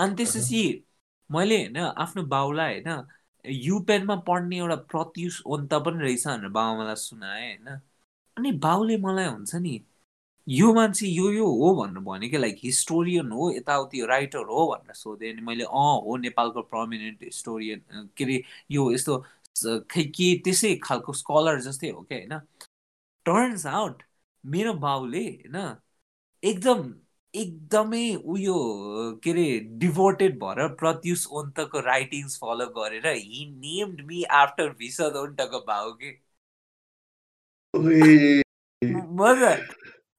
अनि त्यसपछि मैले होइन आफ्नो बाउलाई होइन युपेनमा पढ्ने एउटा प्रत्युष अन्त पनि रहेछ भनेर बाबामालाई सुनाएँ होइन। अनि बाउले मलाई हुन्छ नि यो मान्छे यो यो हो भनेर भन्यो कि लाइक हिस्टोरियन हो यताउति राइटर हो भनेर सोधेँ। अनि मैले अँ हो नेपालको प्रमिनेन्ट हिस्टोरियन के अरे यो यस्तो खै के त्यसै खालको स्कलर जस्तै हो क्या होइन? टर्न्स आउट मेरो बाउले होइन एकदम एकदमै उयो के अरे डिभोटेड भएर प्रत्युष ओन्तको राइटिङ्स फलो गरेर हि नेम्ड मी आफ्टर भिसद ओन्टको भाउ के। म त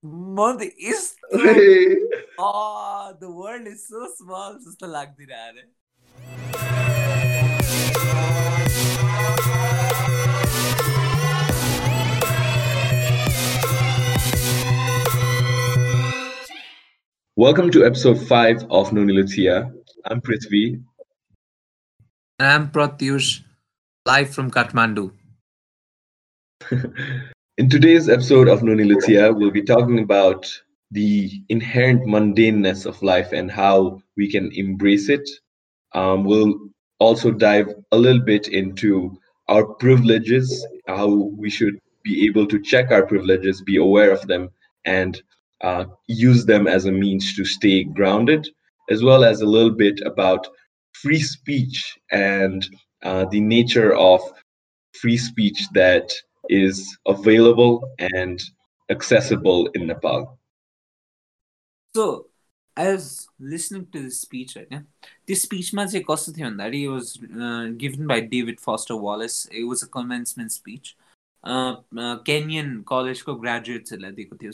म त यस्तो the world is so small जस्तो लाग्दिरहेको Welcome to episode 5 of Nunilutia. I'm Prithvi. And I'm Pratyush, live from Kathmandu. In today's episode of Nunilutia, we'll be talking about the inherent mundaneness of life and how we can embrace it. Um, we'll also dive a little bit into our privileges, how we should be able to check our privileges, be aware of them, and uh, use them as a means to stay grounded, as well as a little bit about free speech and uh, the nature of free speech that is available and accessible in Nepal. So, as listening to this speech right now, this speech ma was uh, given by David Foster Wallace. It was a commencement speech. Uh, uh, Kenyon college graduates. दिएको थियो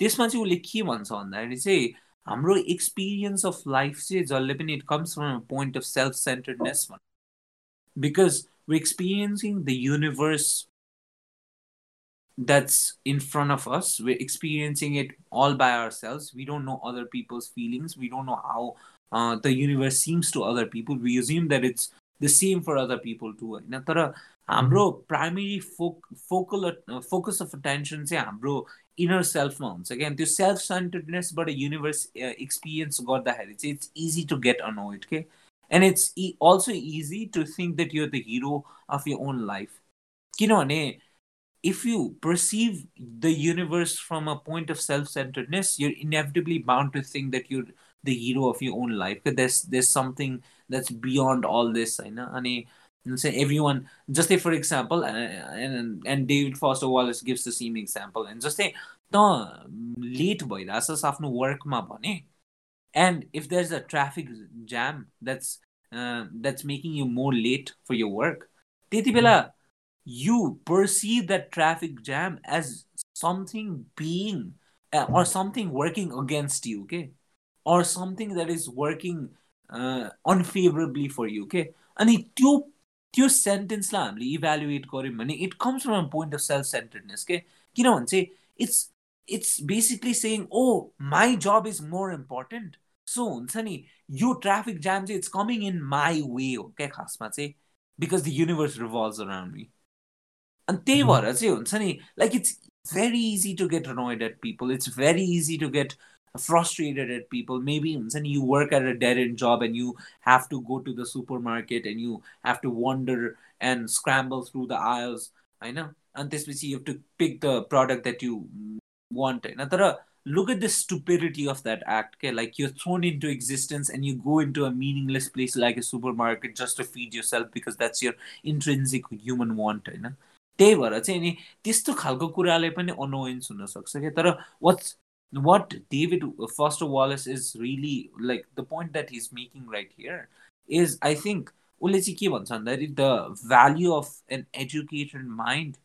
त्यसमा चाहिँ उसले के भन्छ भन्दाखेरि चाहिँ हाम्रो एक्सपिरियन्स अफ लाइफ चाहिँ जसले पनि it comes from point of self centredness because we experiencing the universe that's in front of us we're experiencing it all by ourselves we don't know other people's feelings we don't know how uh, the universe seems to other people we assume that it's the same for other people too होइन तर हाम्रो primary folk focal focus of attention चाहिँ हाम्रो inner सेल्फमा हुन्छ क्या। त्यो self सेन्टर्डनेसबाट universe experience गर्दाखेरि चाहिँ it's easy to get annoyed के एन्ड इट्स इ also easy to think that you're the hero of your own life किनभने if you perceive the universe from a point of self centredness you're inevitably bound to think that you're the hero of your own life that's there's something that's beyond all this होइन अनि And say everyone just say for example and and David Foster Wallace gives the same example and just say त late भइरहेछस् आफ्नो वर्कमा भने and if there's a traffic jam that's uh, that's making you more late for your work त्यति बेला you perceive that traffic jam as something being uh, or something working against you okay or something that is working uh, unfavorably for you okay अनि त्यो त्यो सेन्टेन्सलाई हामीले evaluate गऱ्यौँ भने it comes from point of self centredness के किनभने चाहिँ it's it's basically saying oh my जब इज मोर इम्पोर्टेन्ट सो हुन्छ नि यो ट्राफिक जाम चाहिँ इट्स कमिङ इन माई वे हो क्या खासमा चाहिँ because the universe revolve around me अनि त्यही भएर चाहिँ हुन्छ नि like it's very easy to get annoyed at people it's very easy to get frustrated at people. Maybe and you work at a dead end job and you have to go to the supermarket and you have to wander and scramble through the aisles. I know. And this you have to pick the product that you want. Look at the stupidity of that act. Okay? Like you're thrown into existence and you go into a meaningless place like a supermarket just to feed yourself because that's your intrinsic human want. You know? त्यही भएर चाहिँ नि त्यस्तो खालको कुराले पनि अनोयन्स हुनसक्छ क्या तर what's what David Foster Wallace is really like the point that he's making right here is I think the value of an educated mind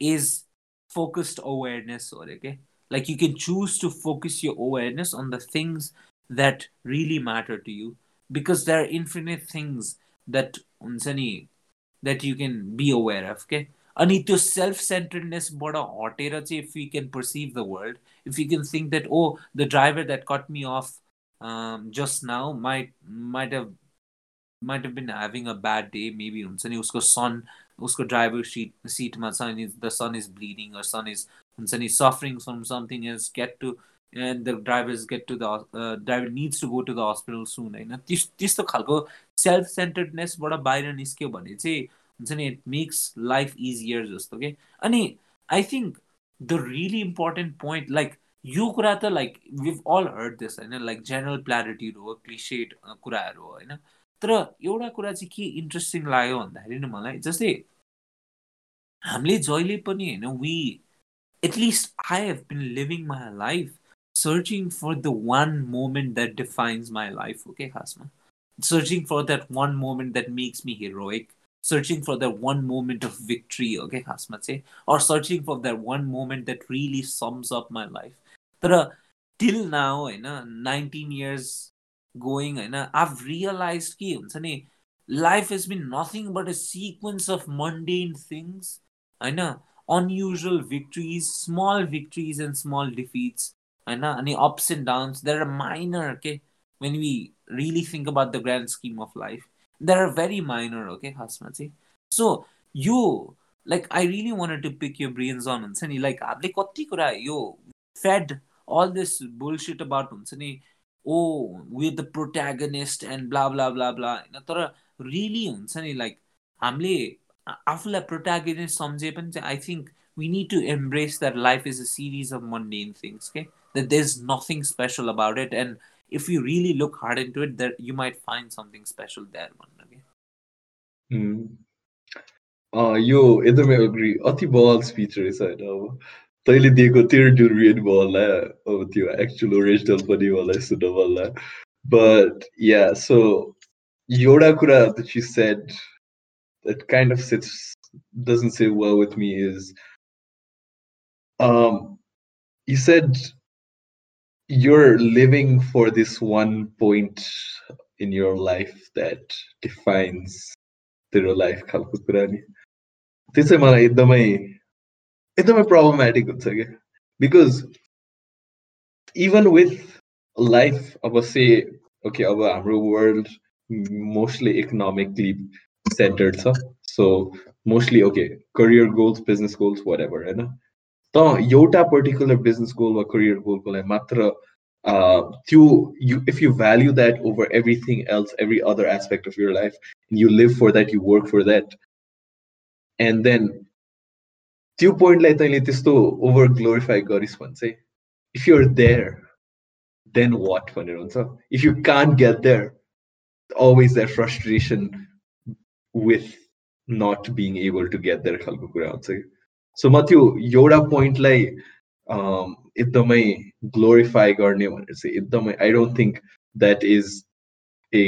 is focused awareness okay? Like you can choose to focus your awareness on the things that really matter to you because there are infinite things that that you can be aware of okay अनि त्यो self सेन्टर्डनेसबाट हटेर चाहिँ if you can perceive the world if you can think that oh the driver that cut me off just now might might have might have been having a bad day maybe हुन्छ नि उसको सन उसको driver seat सिटमा छ अनि the son is bleeding or son is हुन्छ नि suffering from something is get to and the drivers get to the uh, driver needs to go to the hospital soon होइन? त्यस्तो खालको सेल्फ सेन्टर्डनेसबाट बाहिर निस्क्यो भने चाहिँ हुन्छ नि इट मेक्स लाइफ इजियर जस्तो के अनि I think the really important point like यो कुरा त like we've all heard this होइन? लाइक जेनरल प्ल्यारिटिड हो क्लिसेड कुराहरू हो होइन? तर एउटा कुरा चाहिँ के इन्ट्रेस्टिङ लाग्यो भन्दाखेरि नि मलाई जस्तै हामीले जहिले पनि होइन we at least I have been living my life searching for the one moment that defines my life हो क्या खासमा? Searching for that one moment that makes me heroic searching for that one moment of victory okay खासमा चाहिँ or searching for that one moment that really sums up my life तर till now होइन 19 years going होइन I've realized के हुन्छ नि life has been nothing but a sequence of mundane things होइन unusual victories small victories and small defeats होइन अनि ups and downs that are minor okay when we really think about the grand scheme of life that are very minor okay खासमा चाहिँ सो यो like I really want to pick yo brains अन हुन्छ नि like हामीले कति कुरा यो fade all this bullshit about हुन्छ नि ओ with the protagonist end ब्ला ब्ला ब्ला ब्ला होइन तर रियली हुन्छ नि लाइक हामीले आफूलाई प्रोट्यागनिस्ट सम्झे पनि चाहिँ I think we need to embrace that life is a series of mundane things okay that there's nothing special about it and if you really look hard into it, that you might find something special there. यो एकदमै agree अति बल speech रहेछ होइन अब तैँले दिएको तेरो डुरियन बललाई अब त्यो एक्चुअल ओरिजिनल पनि मलाई सुन्न बल्ला बट या सो एउटा कुरा that you said that kind of sits doesn't sit well with me is um you said you're living for this one point in your life that defines तेरो life खालको कुरा नि त्यो चाहिँ मलाई एकदमै एकदमै प्रब्लमेटिक हुन्छ क्या बिकज इभन विथ लाइफ अब से ओके अब हाम्रो वर्ल्ड मोस्टली इकोनोमिकली सेन्टर्ड छ so mostly okay career goals business goals वाट एभर होइन त एउटा पर्टिकुलर बिजनेस गोल वा करियर गोलको लागि मात्र त्यो you if you value that over everything else every other aspect of your life and you live for that you work for that and then त्यो पोइन्टलाई तैँले त्यस्तो ओभर ग्लोरिफाई गरिस् भने चाहिँ if you're there then what भनेर हुन्छ if you can't get there always that frustration with not being able to get there खालको कुरा हुन्छ सो म त्यो एउटा पोइन्टलाई एकदमै ग्लोरिफाई गर्ने भनेर चाहिँ एकदमै I don't think that is a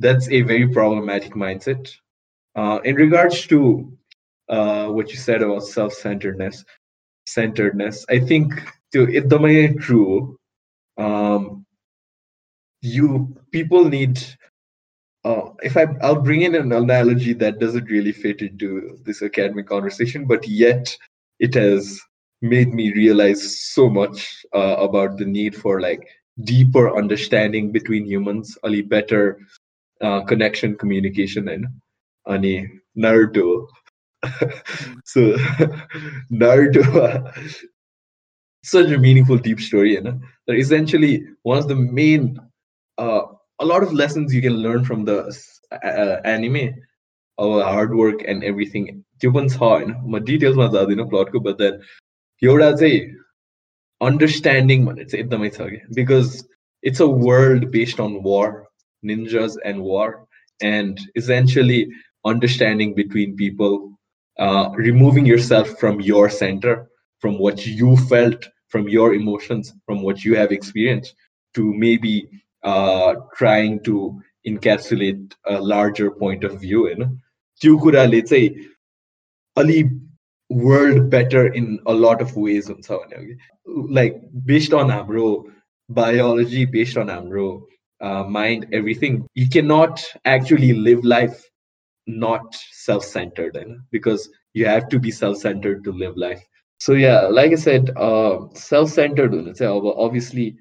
that's a very problematic mind set in regards to what you said about self-centeredness centeredness i think त्यो एकदमै ट्रु हो um, you people need uh, if I, I'll bring in an analogy that doesn't really fit into this academic conversation, but yet it has made me realize so much uh, about the need for like deeper understanding between humans, a better uh, connection, communication, and ani Naruto. so Naruto, such a meaningful, deep story, you know. That essentially one of the main uh, a lot of lessons you can learn from the uh, anime our hard work and everything त्यो पनि छ होइन म डिटेल्समा जाँदिनँ प्लटको but then एउटा चाहिँ understanding भनेर चाहिँ एकदमै छ कि because it's a world based on war ninjas and war and essentially understanding between people uh, removing yourself from your center from what you felt from your emotions from what you have experienced to maybe uh, trying to encapsulate a larger point of view होइन त्यो कुराले चाहिँ अलि world better in a lot of veg हुन्छ भने कि like based on हाम्रो biology based on हाम्रो uh, mind everything you cannot actually live life not self-centered you know? because you have to be self-centered to live life so yeah like i said uh, self-centered obviously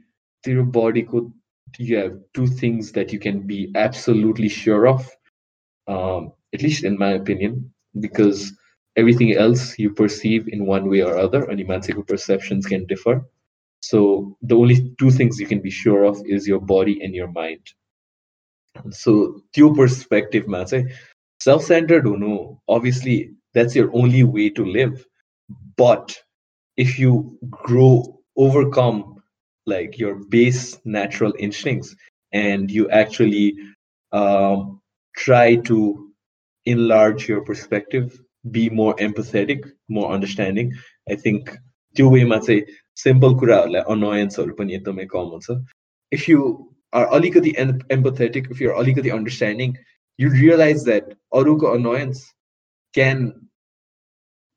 your body could you have two things that you can be absolutely sure of, um, at least in my opinion, because everything else you perceive in one way or other, and emancipated perceptions can differ. So the only two things you can be sure of is your body and your mind. So two perspective man say self-centered or no, obviously that's your only way to live. But if you grow overcome like your base natural instincts and you actually um, try to enlarge your perspective, be more empathetic, more understanding, I think त्यो वेमा चाहिँ simple कुराहरूलाई अनोयन्सहरू पनि एकदमै कम हुन्छ if you are अलिकति empathetic, if you're अलिकति understanding, you realize that Aruka annoyance can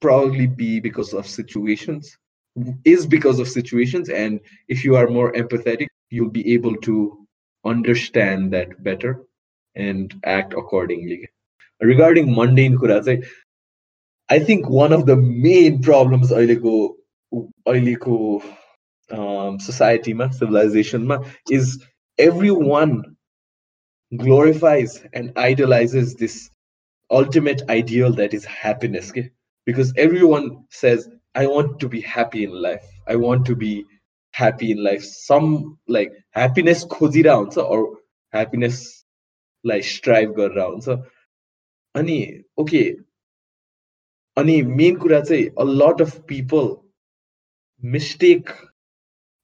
probably be because of situations, is because of situations. And if you are more empathetic, you'll be able to understand that better and act accordingly. Regarding mundane कुरा I think one of the main problems अहिलेको अहिलेको um, societyमा civilizationमा is everyone glorifies and idolizes this ultimate ideal that is happiness okay? because everyone says i want to be happy in life i want to be happy in life some like happiness khojira huncha or happiness like strive गरेर हुन्छ अनि okay अनि main कुरा चाहिँ a lot of people mistake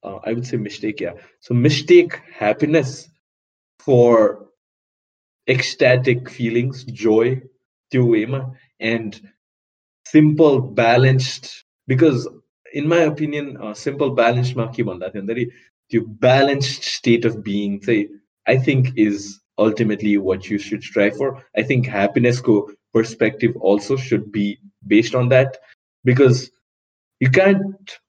uh, I would say mistake yeah so mistake happiness for ecstatic feelings, joy, tiwema, and simple, balanced. because in my opinion, simple, balanced maki banda the balanced state of being, say, I think is ultimately what you should strive for. I think happiness co perspective also should be based on that. Because you can't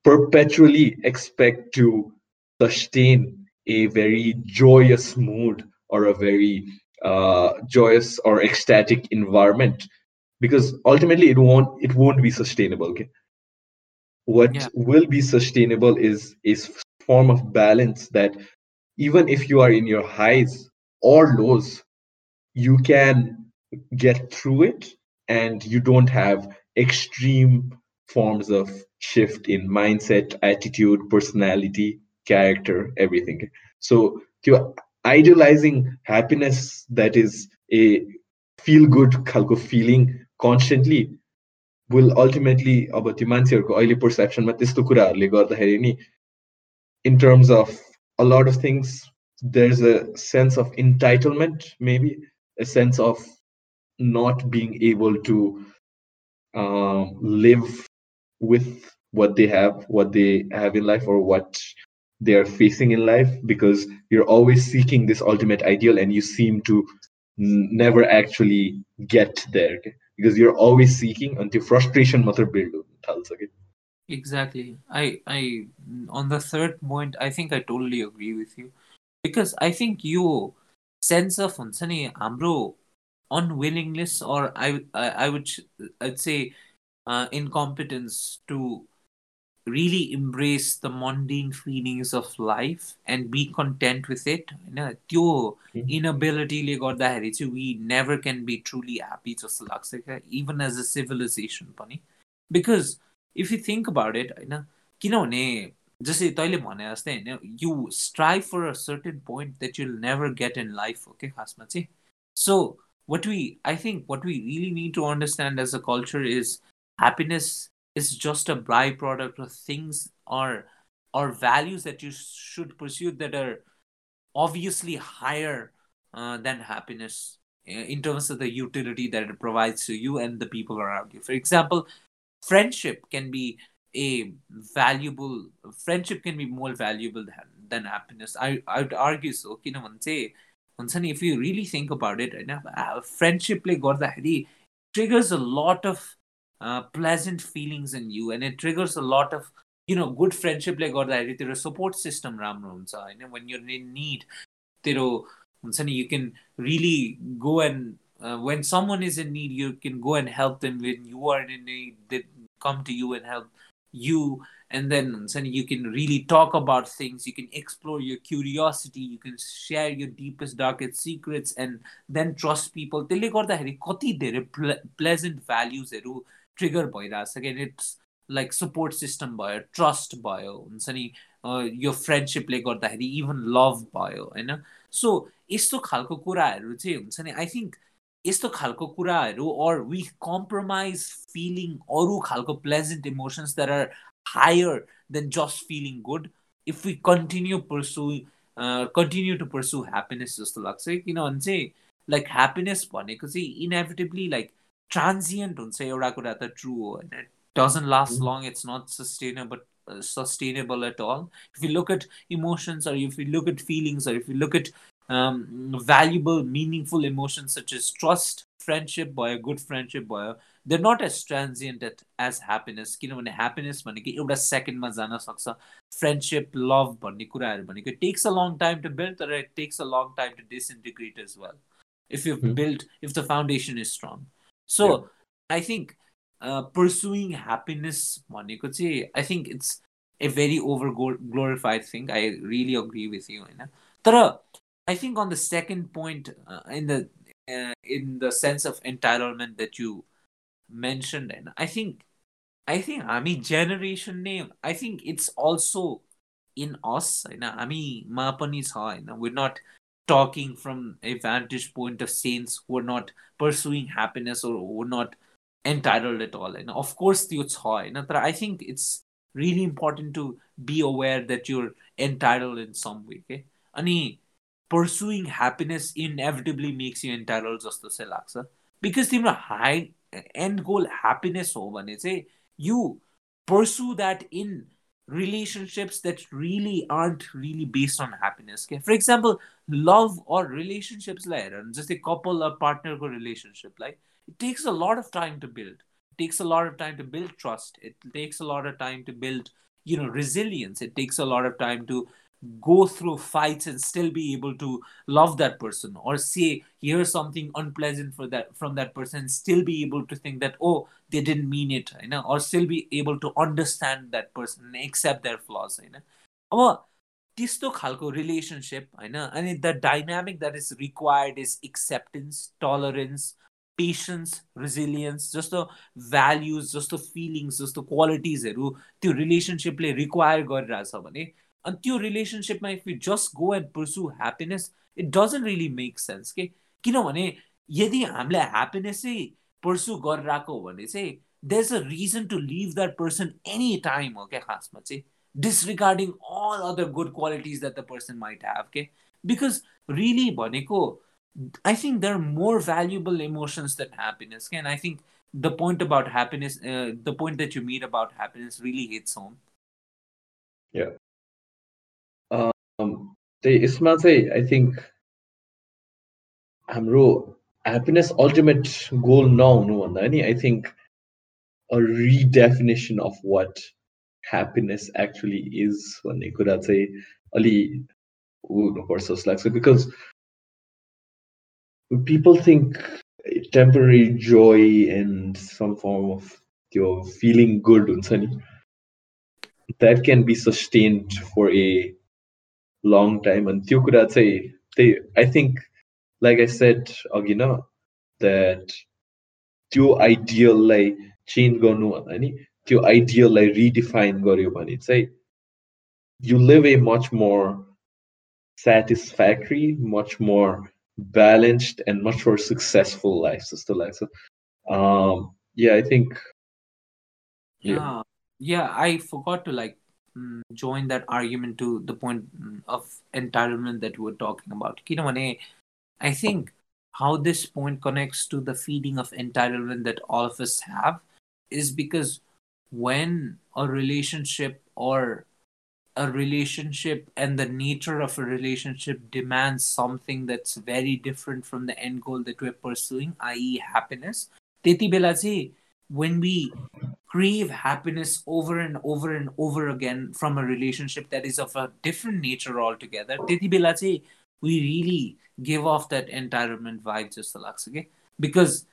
perpetually expect to sustain a very joyous mood or a very uh, joyous or ecstatic environment. Because ultimately it won't it won't be sustainable okay what yeah. will be sustainable is is form of balance that even if you are in your highs or lows you can get through it and you don't have extreme forms of shift in mindset attitude personality character everything so to idealizing happiness that is a feel good feeling constantly will ultimately अब त्यो मान्छेहरूको अहिले पर्सेप्सनमा त्यस्तो कुराहरूले गर्दाखेरि नि in terms of a lot of things there's a sense of entitlement maybe a sense of not being able to um, live with what they have what they have in life or what they are facing in life because you're always seeking this ultimate ideal and you seem to never actually get there okay? because you're always seeking until frustration mother build exactly. I i on the third point i think i totally agree with you. Because i think you sense of ambro unwillingness or i i, I would i'd say uh, incompetence to really embrace the mundane feelings of life and be content with it होइन त्यो इनएबिलिटीले गर्दाखेरि चाहिँ we never can be truly happy जस्तो लाग्छ क्या even as a civilisation पनि because if you think about it होइन किनभने जस्तै तैँले भने जस्तै होइन you strive for a certain point that you'll never get in life हो क्या खासमा चाहिँ सो what we i think what we really need to understand as a culture is happiness is just a byproduct of things or or values that you should pursue that are obviously higher uh, than happiness uh, in terms of the utility that it provides to you and the people around you. For example, friendship can be a valuable friendship can be more valuable than, than happiness. I I would argue so. किनभने if you really think about it, uh, friendship गर्दाखेरि triggers a lot of uh, pleasant feelings in you and it triggers a lot of you know good friendship like गर्दाखेरि तेरो support system राम्रो हुन्छ होइन when you're in need तेरो हुन्छ नि you can really go and uh, when someone is in need you can go and help them when you are in need they come to you and help you and then you can really talk about things you can explore your curiosity you can share your deepest darkest secrets and then trust people त्यसले गर्दाखेरि कति धेरै pleasant भ्याल्युजहरू trigger भइरहेछ कि it's like support system भयो trust भयो हुन्छ नि यो फ्रेन्डसिपले गर्दाखेरि इभन लभ भयो होइन? सो यस्तो खालको कुराहरू चाहिँ हुन्छ नि आई थिङ्क यस्तो खालको कुराहरू अर वी कम्प्रोमाइज फिलिङ अरू खालको pleasant emotions that are higher than just feeling good if we continue pursue continue to pursue happiness जस्तो लाग्छ किनभने चाहिँ लाइक ह्याप्पिनेस भनेको चाहिँ इनेभिटेबली लाइक ट्रान्जियन्ट हुन्छ एउटा कुरा त ट्रु हो होइन? Doesn't last long it's not sustainable sustainable at all if you look at इमोसन्सहरू if you look at फिलिङ्सहरू if you look at valuable meaningful emotions such is trust friendship भयो good friendship भयो they not as transient at as happiness किनभने happiness भनेको एउटा सेकेन्डमा जान सक्छ। Friendship लभ भन्ने कुराहरू भनेको takes a long time to build तर it takes a long time to disintegrate as well if you build if the foundation is strong strong so yeah. i think uh, pursuing happiness one you could say i think it's a very over glorified thing i really agree with you you know? i think on the second point uh, in the uh, in the sense of entitlement that you mentioned and i think i think i mean generation name i think it's also in us I mean, we're not talking from a vantage point of saints who are not pursuing happiness or who are not entitled at all. And of course, high. But I think it's really important to be aware that you're entitled in some way. Okay? And pursuing happiness inevitably makes you entitled just to say laksa. Because the high end goal happiness over you pursue that in relationships that really aren't really based on happiness. Okay? For example, love or relationships like just a couple or partner relationship, like it takes a lot of time to build. It takes a lot of time to build trust. It takes a lot of time to build, you know, resilience. It takes a lot of time to go through fights and still be able to love that person or say hear something unpleasant for that from that person still be able to think that oh they didn't mean it you know or still be able to understand that person and accept their flaws होइन अब त्यस्तो खालको relationship होइन अनि the dynamic that is required is acceptance tolerance patience resilience जस्तो values जस्तो feelings जस्तो क्वालिटिजहरू त्यो रिलेसनसिपले रिक्वायर गरिरहेछ भने अनि त्यो रिलेसनसिपमा if you just go and pursue happiness it doesn't really make sense के किनभने यदि हामीले ह्याप्पिनेसै पर्सु गरिरहेको हो भने चाहिँ there is a reason to leave that person any time हो क्या खासमा चाहिँ disregarding all other good qualities that the person might have के बिकज रियली भनेको I think there more valuable emotions that happiness क्या and I think the point about happiness the point that यु मिट about happiness really hits home त्यही यसमा चाहिँ I think हाम्रो happiness ultimate goal नहुनु भन्दा नि I think a रिडेफिनेसन of what happiness actually is भन्ने कुरा चाहिँ अलि हुनुपर्छ जस्तो लाग्छ because people think temporary joy and some form of त्यो feeling good हुन्छ नि that can be sustained for a long time अनि त्यो कुरा चाहिँ त्यही I think like I said अघि न द्याट त्यो आइडियललाई चेन्ज गर्नु भन्दा नि त्यो आइडियललाई रिडिफाइन गर्यो भने चाहिँ you live a much more satisfactory, much more balanced, and much more successful life. So like so, um, yeah, I think. Yeah. yeah, yeah. I forgot to like Mm, join that argument to the point mm, of entitlement that we were talking about. I think how this point connects to the feeling of entitlement that all of us have is because when a relationship or a relationship and the nature of a relationship demands something that's very different from the end goal that we're pursuing, i.e., happiness, when we crave happiness over and over and over again from a relationship that is of a different nature altogether we really give off that entitlement vibe just okay? Because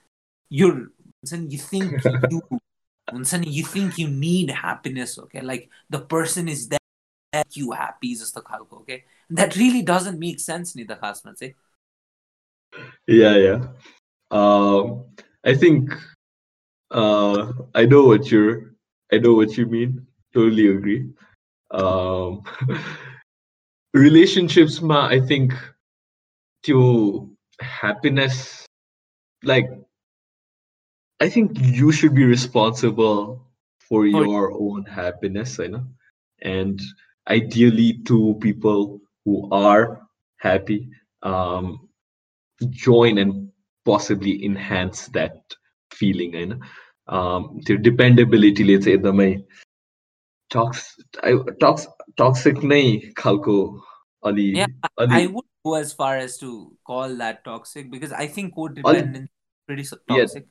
you're you think you you think you need happiness okay? Like the person is there you happy just the okay that really doesn't make sense neither say yeah yeah. Um i think uh, I know what you're. I know what you mean. Totally agree. um, relationships ma I think to happiness like I think you should be responsible for your own happiness, you know, and ideally two people who are happy um, join and possibly enhance that feeling होइन त्यो डिपेन्डेबिलिटीले चाहिँ एकदमै Tux Tux toxic नै खालको अलि I would go as far as to call that toxic because I think codependence pretty toxic.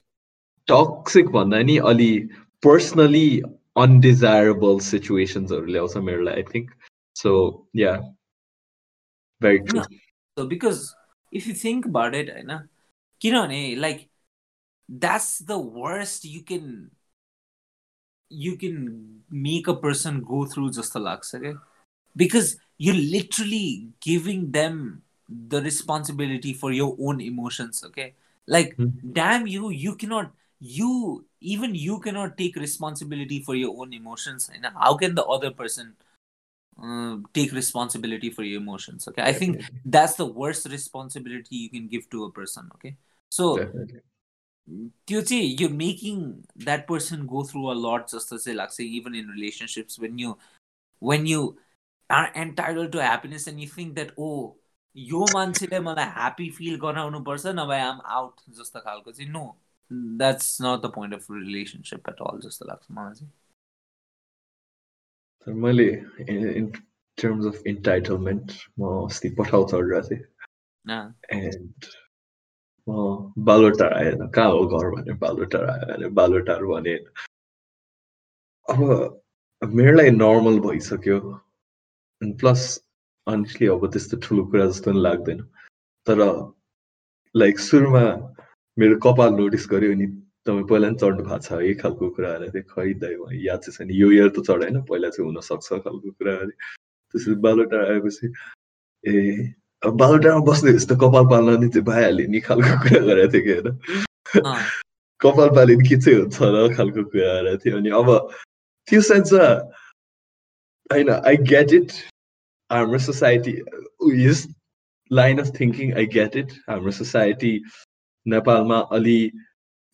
Toxic भन्दा नि अलि पर्सनली अनडिजायरेबल सिचुएसन्सहरू ल्याउँछ मेरो लागि आई थिङ्क सो या very true So because if you think about it, होइन किनभने like that's the worst you can you can make a person go through just the lux okay? Because you're literally giving them the responsibility for your own emotions okay? Like mm-hmm. damn you you cannot you even you cannot take responsibility for your own emotions and how can the other person uh, take responsibility for your emotions okay? I think that's the worst responsibility you can give to a person okay? So Definitely. त्यो चाहिँ यो making that person go through a lot जस्तो चाहिँ लाग्छ even in relationships when you when you are entitled to happiness and you think that oh यो मान्छेले मलाई happy fill गराउनुपर्छ नभए आम out जस्तो खालको चाहिँ no that's not the point of relationship at all जस्तो लाग्छ मलाई चाहिँ। मैले इन टर्म्स अफ इन्टाइटलमेन्ट म अस्ति पठाउँछ अर्डर चाहिँ। एन्ड बालोटार आएन कहाँ हो घर भने बालोटार आयो भने बालोटार भने अब मेरो लागि नर्मल भइसक्यो अनि प्लस अनेस्टली अब त्यस्तो ठुलो कुरा जस्तो पनि लाग्दैन तर लाइक सुरुमा मेरो कपाल नोटिस गर्यो नि तपाईँ पहिला पनि चढ्नु भएको छ है खालको कुराहरू थियो खै दाइ याद चाहिँ छैन यो इयर त चढाएन पहिला चाहिँ हुनसक्छ खालको कुराहरू त्यसपछि बालोटार आएपछि ए अब बालोटारमा बस्ने जस्तो कपाल पाल्न नि चाहिँ भइहाल्यो नि खालको कुरा गरेको थियो कि होइन कपाल पाल्यो नि के चाहिँ हुन्छ र खालको कुरा गरेको थियो अनि अब त्यो सेन्समा होइन आई गेट इट हाम्रो society yes line of thinking I get it हाम्रो सोसाइटी नेपालमा अलि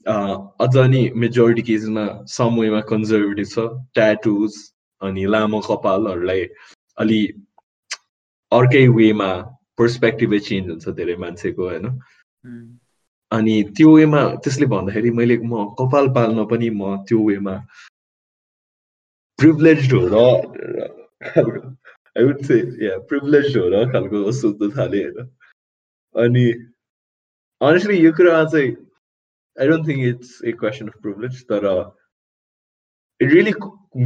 अझ नि मेजोरिटी केसमा सम वेमा कन्जर्भेटिभ छ ट्याटुज अनि लामो कपालहरूलाई अलि अर्कै वेमा पर्सपेक्टिभै चेन्ज हुन्छ धेरै मान्छेको होइन? अनि त्यो वेमा त्यसले भन्दाखेरि मैले म कपाल पाल्न पनि म त्यो वेमा प्रिभिलेज हो र आई वुड से या प्रिभिलेज हो र खालको सोध्न थालेँ होइन? अनि अनेस्टली यो कुरामा चाहिँ I don't think it's a question of privilege तर it really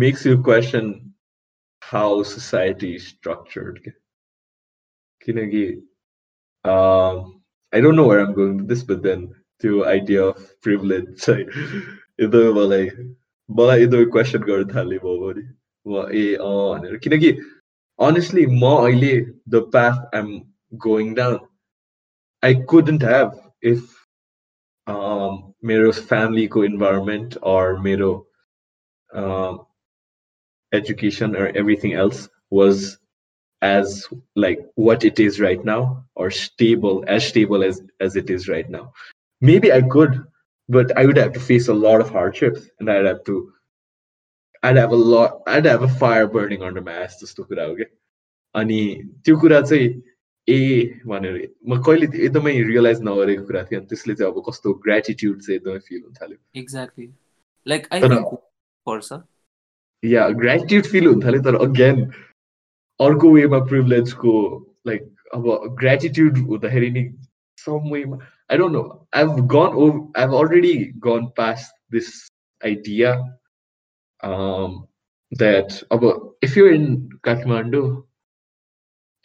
makes you question how society structured किनकि आई डोन्ट नो वेयर आम गोइङ दिस बट देन त्यो आइडिया अफ प्रिभिलेज चाहिँ एकदमै मलाई मलाई एकदमै क्वेसन गर्न थालेँ म पनि म ए अँ भनेर किनकि अनेस्टली म अहिले द पाथ आइम going down I couldn't have if मेरो फ्यामिलीको इन्भाइरोमेन्ट अर मेरो education or everything else was as like what it is right now or stable as stable as as it is right now maybe i could but i would have to face a lot of hardships and i'd have to i'd have a lot i'd have a fire burning under my ass जस्तो कुरा हो क्या अनि त्यो कुरा चाहिँ ए भनेर म कहिले एकदमै रियलाइज नगरेको कुरा थियो अनि त्यसले चाहिँ अब कस्तो ग्रेटिट्युड चाहिँ एकदमै फिल हुन थाल्यो एक्ज्याक्टली लाइक आई तर- थिङ्क पर्छ या ग्रेटिट्युड फिल हुन थाल्यो तर अगेन अर्को वेमा प्रिभिलेजको लाइक अब ग्रेटिट्युड हुँदाखेरि नि सम वेमा I don't know I have gone oh I have already gone past this idea that अब if you in Kathmandu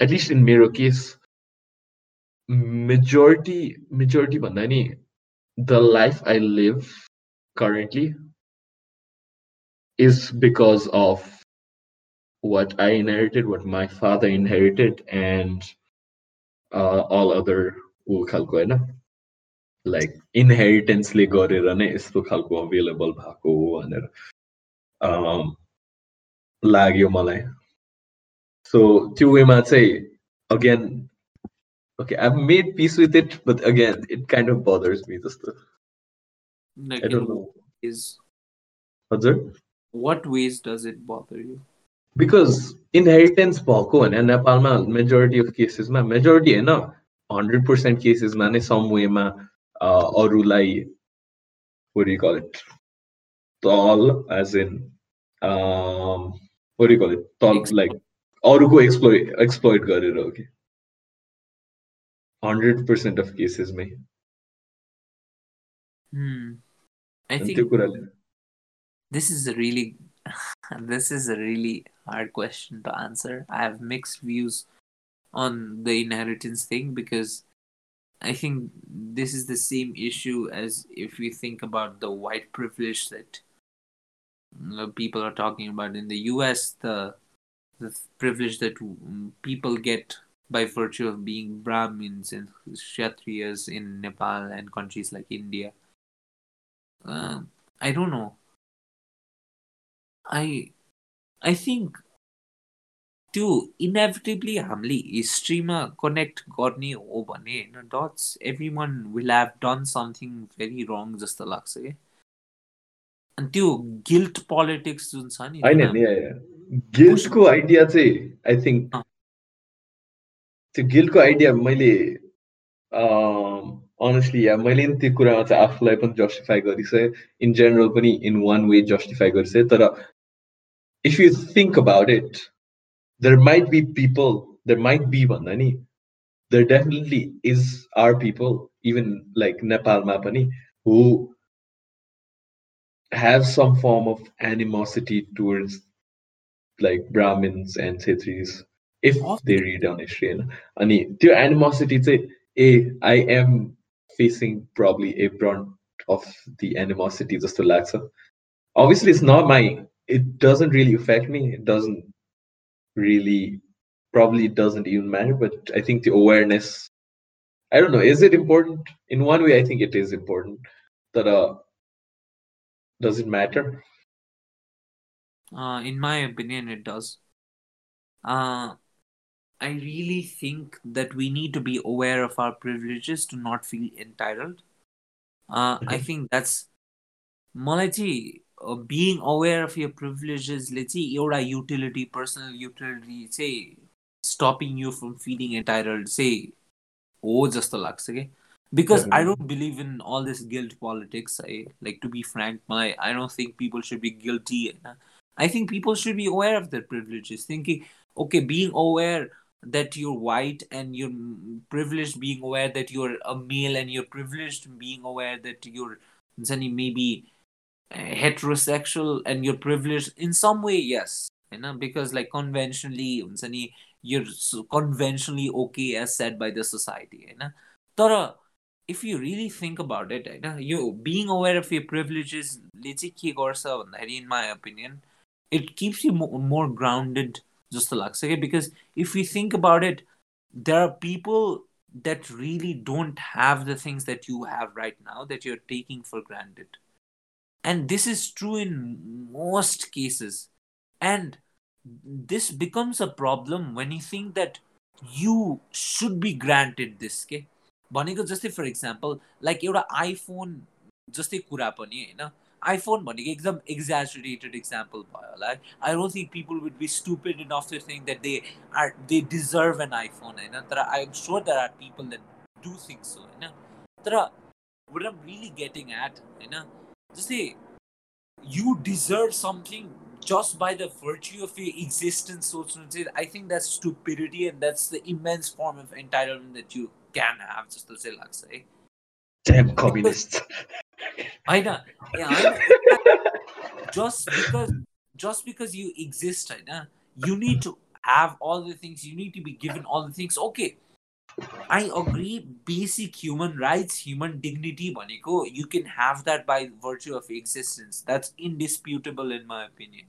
at least in मेरो केस मेजोरिटी मेजोरिटी भन्दा नि the life I live currently is because of what I inherited, what my father inherited, and uh, all other ऊ खालको होइन like इनहेरिटेन्सले गरेर नै यस्तो खालको अभाइलेबल भएको हो भनेर um, लाग्यो मलाई सो त्यो वेमा चाहिँ again okay i've made peace with it but again it kind of bothers me just Like i don't in know what ways, हजुर what ways does it bother you? Because inheritance भएको भने नेपालमा majority of केसेसमा majority होइन hundred percent केसेसमा नै सम वेमा अरूलाई call it तल as in call it तल लाइक अरूको एक्सप्लोइ एक्सप्लोइट गरेर हो कि hundred percent of केसेसमै Hmm. I अनि think त्यो कुराले this is a really this is a really hard question to answer. I have mixed views on the inheritance thing because I think this is the same issue as if we think about the white privilege that people are talking about in the US, the the privilege that people get by virtue of being Brahmins and Kshatriyas in Nepal and countries like India. Uh, I don't know. I I think त्यो inevitably हामीले हिस्ट्रीमा connect गर्ने हो भने होइन that's every one will have done something very wrong जस्तो लाग्छ कि अनि त्यो गिल्ट पोलिटिक्स जुन छ नि गिल्टको आइडिया चाहिँ आई थिङ्क। त्यो गिल्टको आइडिया मैले अनेस्टली या मैले नि त्यो कुरामा चाहिँ आफूलाई पनि जस्टिफाई गरिसकेँ. इन जेनरल पनि इन वान वे जस्टिफाई गरिसकेँ तर if you think about it, there might be people, there might be Vandani. There definitely is our people, even like Nepal Mapani, who have some form of animosity towards like Brahmins and Kshetris if they read on history. Ani, their animosity say, hey, I am facing probably a brunt of the animosity just to laxa. Obviously, it's not my it doesn't really affect me. It doesn't really, probably doesn't even matter. But I think the awareness, I don't know, is it important? In one way, I think it is important. That uh, does it matter? Uh, in my opinion, it does. Uh, I really think that we need to be aware of our privileges to not feel entitled. Uh, mm-hmm. I think that's Malaji being aware of your privileges ले चाहिँ एउटा utility, personal utility चाहिँ stopping you from feeling entitled चाहिँ हो जस्तो लाग्छ कि because I Definitely. don't believe in all this guilt politics. I like to be frank, my I don't think people should be guilty. होइन? I think people should be aware of their privileges, thinking, okay, being aware that you're white and you're mm, privileged, being aware that you're a male and you're privileged, being aware that you're Zani maybe uh, heterosexual and you're privileged in some way, yes. You know, because like conventionally, Zani, you're so conventionally okay as said by the society. You know? तर if you really think about it, होइन यो being aware of your privileges ले चाहिँ के गर्छ भन्दाखेरि in my opinion it keeps you mo- more grounded जस्तो लाग्छ क्या because if you think about it there are people that really don't have the things that you have right now that you're taking for granted and this is true in most cases and this becomes a problem when you think that you should be granted this के भनेको जस्तै for example like एउटा iPhone जस्तै कुरा पनि होइन iPhone भनेको एकदम एक्जाजुरेटेड इक्जाम्पल भयो होला है I don't think people width B stupid in of thing that they are they deserve an iPhone होइन तर I am sure that are people that do think so होइन तर would am really getting at होइन just say you deserve something just by the virtue of your existence so i think that's stupidity and that's the immense form of entitlement that you can have just to say like say damn communist i know. Yeah just because just because you exist I know, you need to have all the things. You need to be given all the things. Okay I agree. Basic human rights, human dignity, Baniko, you can have that by virtue of existence. That's indisputable, in my opinion.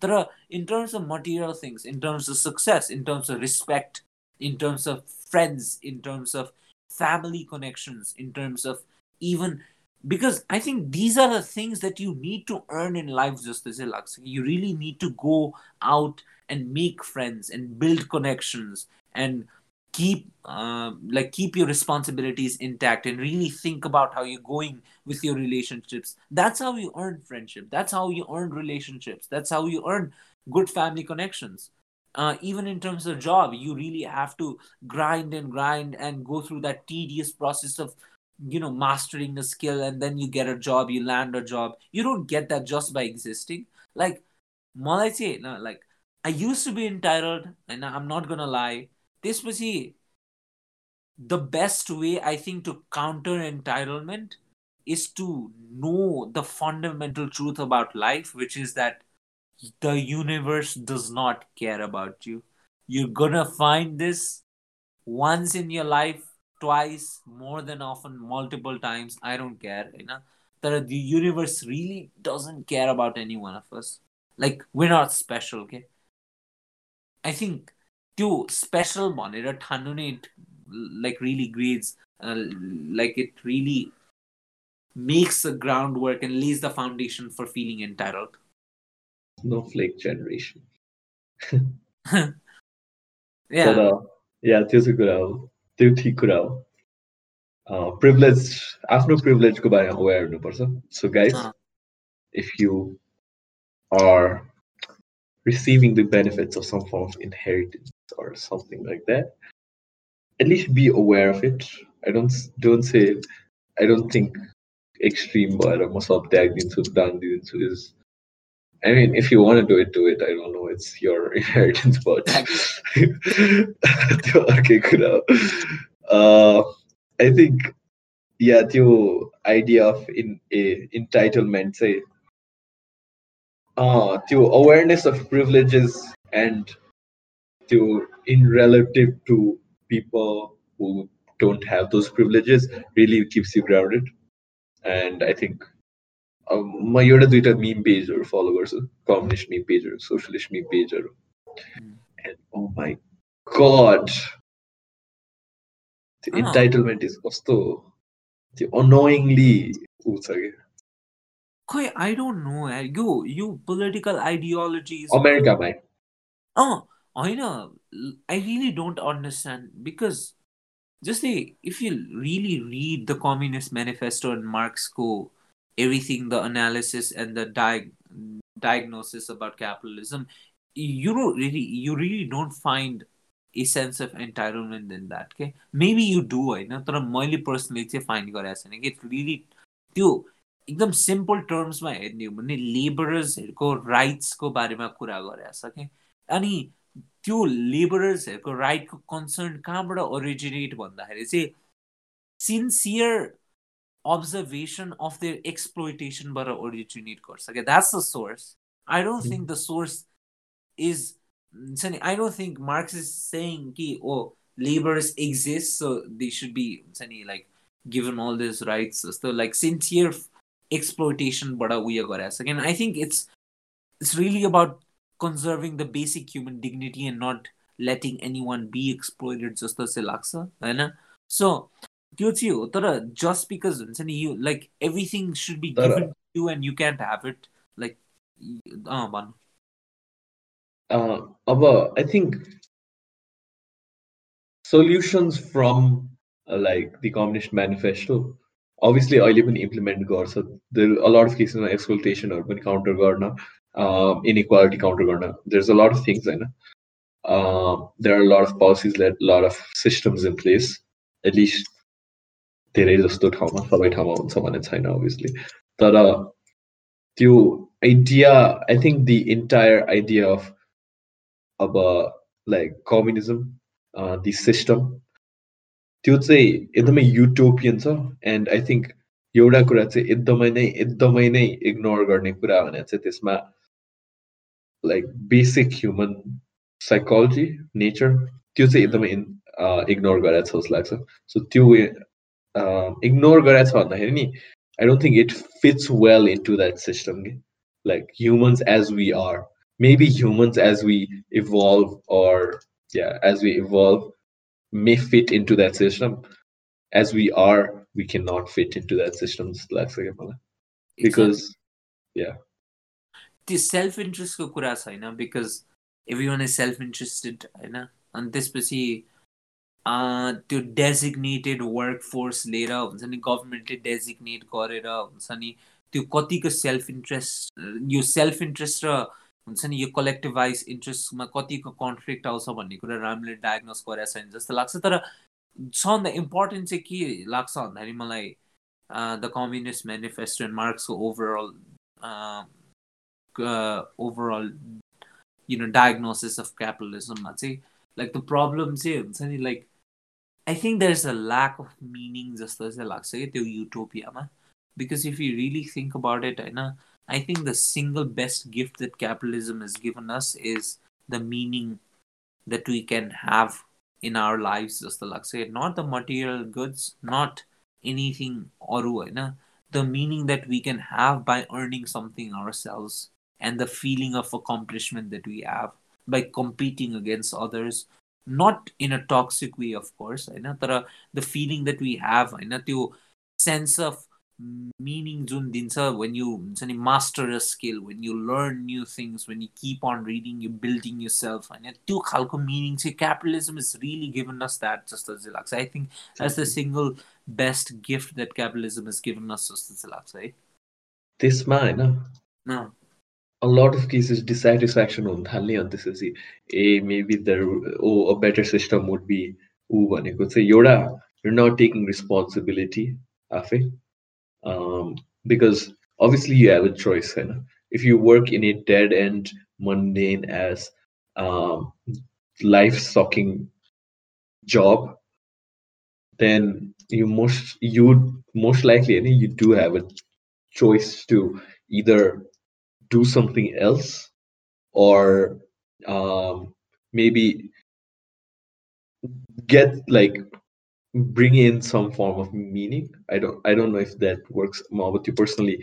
But in terms of material things, in terms of success, in terms of respect, in terms of friends, in terms of family connections, in terms of even because I think these are the things that you need to earn in life, just as You really need to go out and make friends and build connections and keep uh, like keep your responsibilities intact and really think about how you're going with your relationships. That's how you earn friendship. That's how you earn relationships. That's how you earn good family connections. Uh, even in terms of job you really have to grind and grind and go through that tedious process of you know mastering a skill and then you get a job you land a job. You don't get that just by existing. Like malai like i used to be entitled and i'm not gonna lie त्यसपछि the best way I think to counter entitlement is to know the fundamental truth about life, which is that the universe does not care about you. You're gonna find this once in your life, twice, more than often, multiple times. I don't care. You know, that the universe really doesn't care about any one of us. Like we're not special, okay? I think त्यो special भनेर ठान्नु नै like really grades like it really makes the groundwork and lays the foundation for feeling entitled. Snowflake generation. yeah. तर या त्यो चाहिँ कुरा हो त्यो ठिक कुरा हो प्रिभिलेज आफ्नो प्रिभिलेजको बारेमा अवेर हुनुपर्छ so guys if you are receiving the benefits of some form of inheritance or something like that at least be aware of it i don't don't say i don't think extreme but of that into done into is I mean, if you want to do it, do it. I don't know. It's your inheritance, but okay, good. Uh, I think, yeah, the idea of in a entitlement, say, uh, the awareness of privileges and to in relative to people who don't have those privileges really keeps you grounded and i think മയുടെ Twitter meme page ഒരു followers combination meme page ഒരു socialist meme page and oh my god, The ah. entitlement is also the annoyingly I don't know. Eh. You, you political ideologies. America, man. Oh, होइन I really don't understand because जस्तै if you really read the communist manifesto and मार्क्सको everything the analysis and the diag- diagnosis about capitalism you don't really you really don't find a sense of entitlement in that okay? Maybe you do होइन तर मैले personally चाहिँ find गरेको छैन कि really त्यो एकदम simple टर्म्समा हेर्ने हो भने लेबरर्सहरूको राइट्सको बारेमा कुरा गरेको छ कि अनि त्यो लेबरर्सहरूको राइटको कन्सर्न कहाँबाट ओरिजिनेट भन्दाखेरि चाहिँ sincere observation of there एक्सप्लोइटेसनबाट originate गर्छ क्या that's the source I don't think the source is हुन्छ नि I don't think marks is सेङ कि ओ labours exist so they should be हुन्छ नि like given all this rights जस्तो लाइक सिन्सियर एक्सप्लोइटेसनबाट उयो गराएको छ किन आई think it's it's really about conserving the basic human dignity and not letting any want be एक्सप्लोइडेड जस्तो चाहिँ लाग्छ होइन सो त्यो चाहिँ हो तर जस्ट बिकज हुन्छ नि you like everything should be given you and you can't have it like अँ भन्नु अब I think solutions from uh, like the communist manifesto obviously अहिले पनि इम्प्लिमेन्ट गर्छ देयर अ लट अफ केसमा एक्सप्लोटेसनहरू पनि काउन्टर गर्न इनइक्वालिटी काउन्टर गर्न there is a lot of things होइन there are lot of policies late lot of systems in place at least धेरै जस्तो ठाउँमा सबै ठाउँमा हुन्छ भन्ने छैन अभियसली तर त्यो idea I think the entire idea of अब लाइक कम्युनिजम दि सिस्टम त्यो चाहिँ एकदमै युटोपियन छ एन्ड आई थिङ्क एउटा कुरा चाहिँ एकदमै नै एकदमै नै इग्नोर गर्ने कुरा भने चाहिँ त्यसमा like basic human psychology nature त्यो चाहिँ एकदमै इग्नोर गरेको छ जस्तो लाग्छ सो त्यो इग्नोर गरेको छ भन्दाखेरि नि I don't think it fits well into that system कि like humans as we are maybe humans as we evolve अर या as we evolve may fit into that system as we are we cannot fit into that system जस्तो लाग्छ क्या मलाई because या त्यो self इन्ट्रेस्टको कुरा छैन because every one is self interested होइन अनि त्यसपछि त्यो डेजिग्नेटेड वर्क फोर्स लिएर हुन्छ नि गभर्मेन्टले डेजिग्नेट गरेर हुन्छ नि त्यो कतिको सेल्फ इन्ट्रेस्ट यो सेल्फ इन्ट्रेस्ट र हुन्छ नि यो कलेक्टिभाइज इन्ट्रेस्टमा कतिको कन्फ्लिक्ट आउँछ भन्ने कुरा राम्ररी डायग्नोस गरेको छैन जस्तो लाग्छ तर सबभन्दा इम्पोर्टेन्ट चाहिँ के लाग्छ भन्दाखेरि मलाई the communist manifesto and मार्क्सको overall overall you know diagnosis of क्यापिटलिजममा चाहिँ लाइक द प्रब्लम चाहिँ हुन्छ नि like I think there is a lack of meaning जस्तो चाहिँ लाग्छ कि त्यो युटोपियामा because if you really think about it होइन I think the single best gift that capitalism has given us is the meaning that we can have in our lives, just like say, not the material goods, not anything oru, the meaning that we can have by earning something ourselves and the feeling of accomplishment that we have by competing against others not in a toxic way of course the feeling that we have the sense of meaning जुन दिन्छ when you हुन्छ नि master a skill when you learn new things when you keep on reading you building yourself होइन त्यो खालको meaning चाहिँ capitalism is really given us that जस्तो चाहिँ लाग्छ I think that's the single best gift that capitalism is given us जस्तो चाहिँ लाग्छ है त्यसमा होइन a lot of cases dissatisfaction हुन थाल्ने अनि त्यसपछि ए maybe there O a better system would be ऊ भनेको चाहिँ एउटा you're not taking responsibility आफै um, because obviously you have a choice you know? if you work in a dead end mundane as um, life sucking job then you most you most likely you do have a choice to either do something else or um, maybe get like bring in some form of meaning. I don't i don't know if that works you personally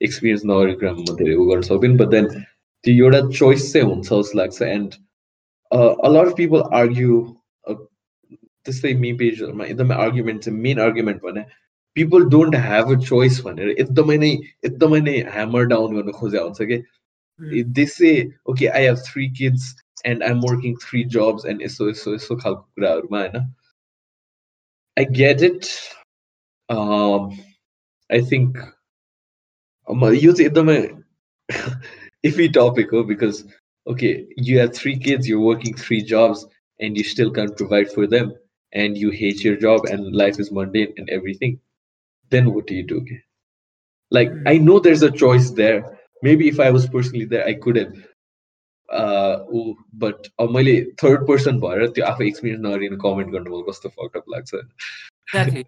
experience now gram but then the choice sounds like and uh, a lot of people argue uh, this say main page the argument the main argument one people don't have a चोइस भनेर एकदमै नै एकदमै नै hammer down गर्नु खोजे हुन्छ कि this A okay I have three kids end I M working three jobs and यस्तो यस्तो यस्तो खालको कुराहरूमा होइन I get it. Um, I think um, use एकदमै iffy topic oh, because okay, you have three kids, you're working three jobs, and you still can't provide for them, and you hate your job, and life is mundane and everything. Then what do you do? Like I know there's a choice there. Maybe if I was personally there, I could have but मैले third person भएर त्यो आफै experience नगरिकन comment गर्नुभयो कस्तो fuck up लाग्छ।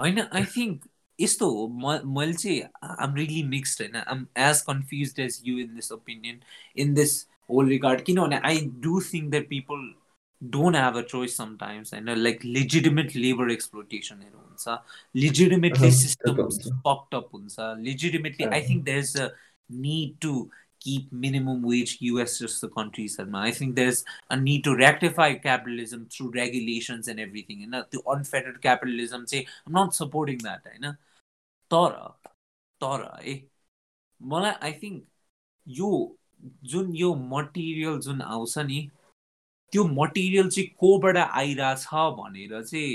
होइन I think यस्तो हो म मैले चाहिँ आम रियली मिक्स्ड होइन। I'm as confused as you in this opinion in this whole regard किनभने I do think that people don't have a choice sometimes होइन लाइक लिजिटिमेट लेबर एक्सप्लोटेसनहरू हुन्छ लिजिटिमेटली सिस्टम पक्टअप हुन्छ लिजिटिमेटली आई think there is a need to keep minimum wage US just the countries I think there's a need to rectify capitalism through regulations and everything and the unfettered capitalism say I'm not supporting that होइन तर तर है मलाई आई think यो जुन यो material जुन आउँछ नि त्यो मटेरियल चाहिँ कोबाट आइरहेछ भनेर चाहिँ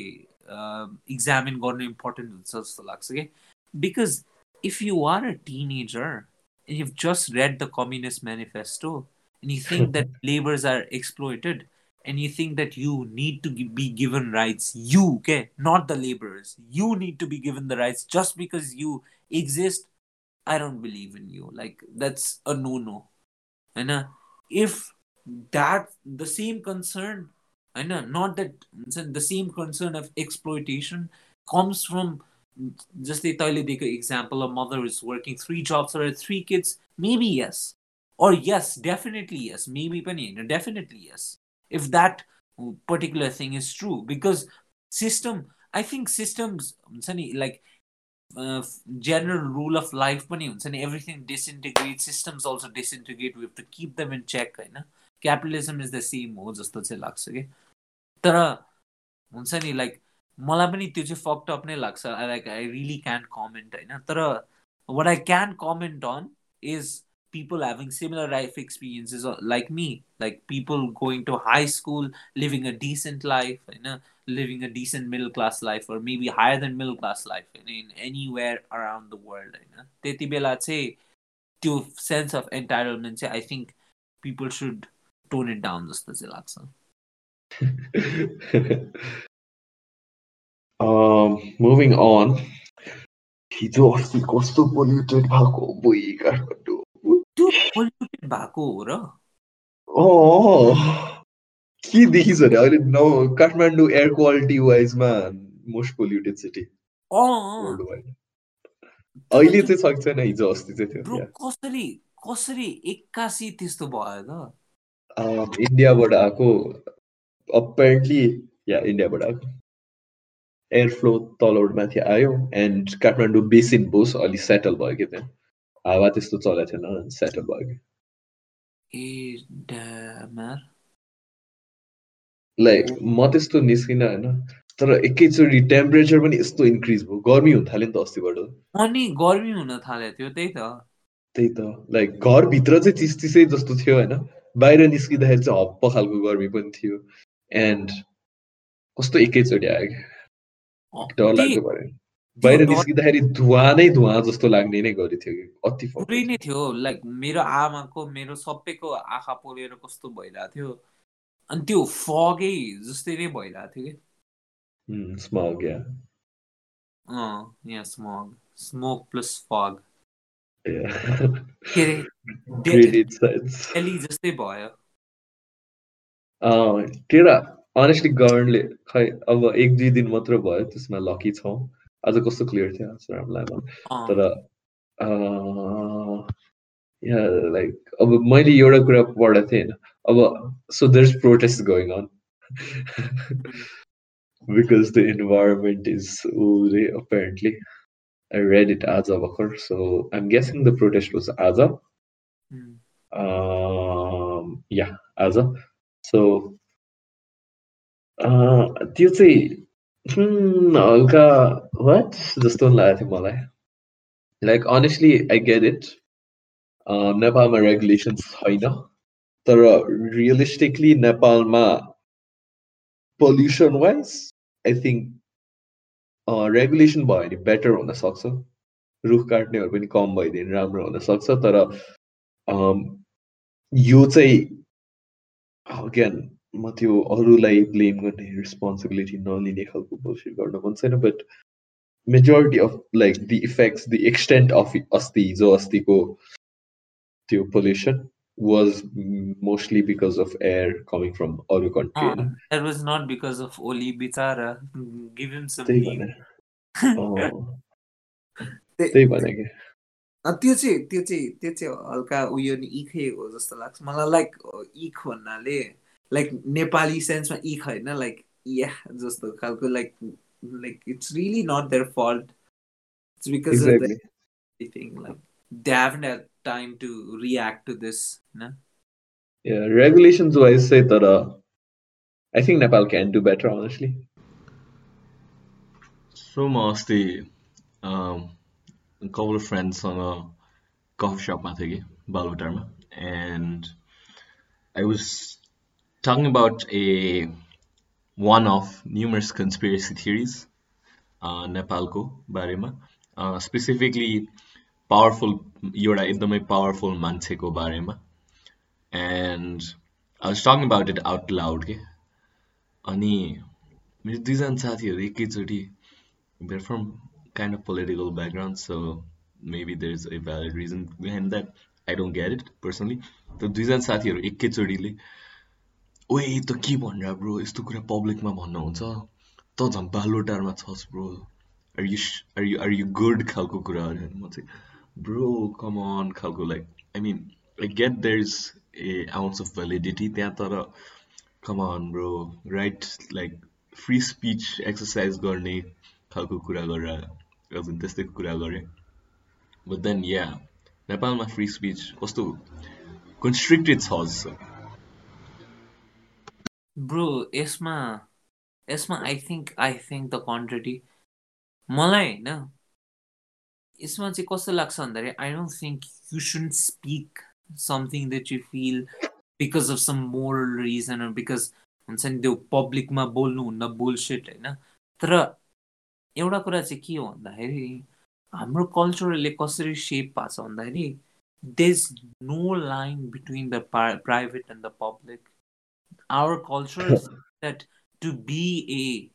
इक्जामिन गर्नु इम्पोर्टेन्ट हुन्छ जस्तो लाग्छ कि because if you are a teenager and you've just read the Communist Manifesto and you think that laborers are exploited and you think that you need to be given rights, you, okay, not the laborers, you need to be given the rights just because you exist, I don't believe in you. Like, that's a no no. And uh, if that, the same concern, I know, not that the same concern of exploitation comes from जस्तै तैँले दिएको example a mother is working three jobs or three kids maybe yes or yes definitely yes maybe पनि होइन definitely yes if that particular thing is true because system I think systems हुन्छ नि like uh, general rule of life पनि हुन्छ नि everything disintegrates systems also disintegrate we have to keep them in check होइन capitalism is the same हो जस्तो चाहिँ लाग्छ कि तर हुन्छ नि like मलाई पनि त्यो चाहिँ फक्ट अप नै लाग्छ like I really can comment होइन तर what I can comment on is people having similar life experiences like me like people going to high school living a decent life you know living a decent middle class life or maybe higher than middle class life in, in anywhere around the world you know त्यति बेला चाहिँ त्यो sense of entitlement चाहिँ I think people should tone it down जस्तो चाहिँ लाग्छ moving on. हिजो अस्ति कस्तो पोल्युटेड भएको बुइ काठमाडौँ त्यो पोल्युटेड भएको हो र के देखिस् भने अहिले नौ काठमाडौँ एयर क्वालिटी वाइजमा most polluted city worldwide अहिले चाहिँ सक्छ हिजो अस्ति चाहिँ थियो कसरी कसरी एक्कासी त्यस्तो भयो त इन्डियाबाट आएको अपेरेन्टली या इन्डियाबाट आएको एयर फ्लो तलबाट माथि आयो एन्ड काठमाडौँ बेसिन बोस अलि सेटल भयो कि त्यहाँ हावा त्यस्तो चलेको थिएन सेटल भयो कि लाइक म त्यस्तो निस्किनँ होइन तर एकैचोटि टेम्परेचर पनि यस्तो इन्क्रिज भयो गर्मी हुन थाल्यो नि त अस्तिबाट अनि गर्मी हुन थाल्यो थियो त्यही त त्यही त लाइक घरभित्र चाहिँ चिस चिसै जस्तो थियो होइन बाहिर निस्किँदाखेरि चाहिँ हप्प खालको गर्मी पनि थियो। एन्ड कस्तो एकैचोटि आयो क्या। डर लाग्यो भयो बाहिर निस्किँदाखेरि धुवा नै धुवा जस्तो लाग्ने नै गरी थियो अति पुरै नै थियो। लाइक मेरो आमाको मेरो सबैको आँखा पोलेर कस्तो भइरहेको थियो। अनि त्यो फगै जस्तै नै भइरहेको थियो कि। स्मग या यहाँ smog smoke plus fog के अरे जस्तै भयो तेरा अनेस्टली गभर्मेन्टले खै अब एक दुई दिन मात्र भयो त्यसमा लकी छौँ आज कस्तो क्लियर थियो आन्सर हामीलाई तर लाइक अब मैले एउटा कुरा पढेको थिएँ होइन अब so there is protest going on because the environment is रे apparently I read it as a worker, so I'm guessing the protest was as a. Mm. Um, yeah, as a. So त्यो चाहिँ हल्का वाट जस्तो लागेको थियो मलाई like honestly I get it नेपालमा regulation छैन तर रियलिस्टिकली नेपालमा pollution wise I think regulation भयो भने बेटर हुनसक्छ रुख काट्नेहरू पनि कम भइदियो भने राम्रो हुनसक्छ तर यो चाहिँ अगेन म त्यो अरूलाई ब्लेम गर्ने रेस्पोन्सिबिलिटी नलिने खालको बुलसिट गर्न मन छैन but majority of like the effects the extent of अस्ति हिजो अस्तिको त्यो pollution was mostly because of air coming from other country. Uh, that was not because of Oli Bitara. Give him some leave. त्यही भने त्यो चाहिँ त्यो चाहिँ त्यो चाहिँ हल्का उयो नि इखै हो जस्तो लाग्छ मलाई लाइक इख भन्नाले लाइक नेपाली सेन्समा इख होइन लाइक या जस्तो खालको like like it's really not their fault it's because of like had time to react to this? No? Yeah, regulations wise, say that uh, I think Nepal can do better, honestly. So, Masti, um, a couple of friends on a coffee shop, Mathegi, Balvatarma, and I was talking about a one of numerous conspiracy theories, uh, Nepalco, Barima, uh, specifically powerful एउटा एकदमै powerful मान्छेको बारेमा. And I was about it out loud के? अनि मेरो दुईजना साथीहरू एकैचोटि they're from kind of political background so maybe there is a valid reason behind that I don't get it personally त दुईजना साथीहरू एकैचोटिले ओए त के भनेर ब्रो यस्तो कुरा पब्लिकमा भन्नुहुन्छ त झन् बालोटारमा छस् bro are you are you good खालको कुराहरू म चाहिँ ब्रो कम अन खालको like I mean I get there is a ounce of validity त्यहाँ तर come on bro right like free speech exercise गर्ने खालको कुरा गरेर हजुर त्यस्तै कुरा गरेँ बट देन या नेपालमा फ्री स्पिच कस्तो कन्स्ट्रिक्टेड छ जस्तो ब्रो यसमा यसमा I think I think the quantity मलाई होइन यसमा चाहिँ कस्तो लाग्छ भन्दाखेरि I don't think you should speak something that you feel because of some moral reason because हुन्छ नि त्यो पब्लिकमा बोल्नुहुन्न बुलसेट होइन तर एउटा कुरा चाहिँ के हो भन्दाखेरि हाम्रो कल्चरले कसरी सेप भएको छ भन्दाखेरि there's no line between the private and the public. Our culture is that to be a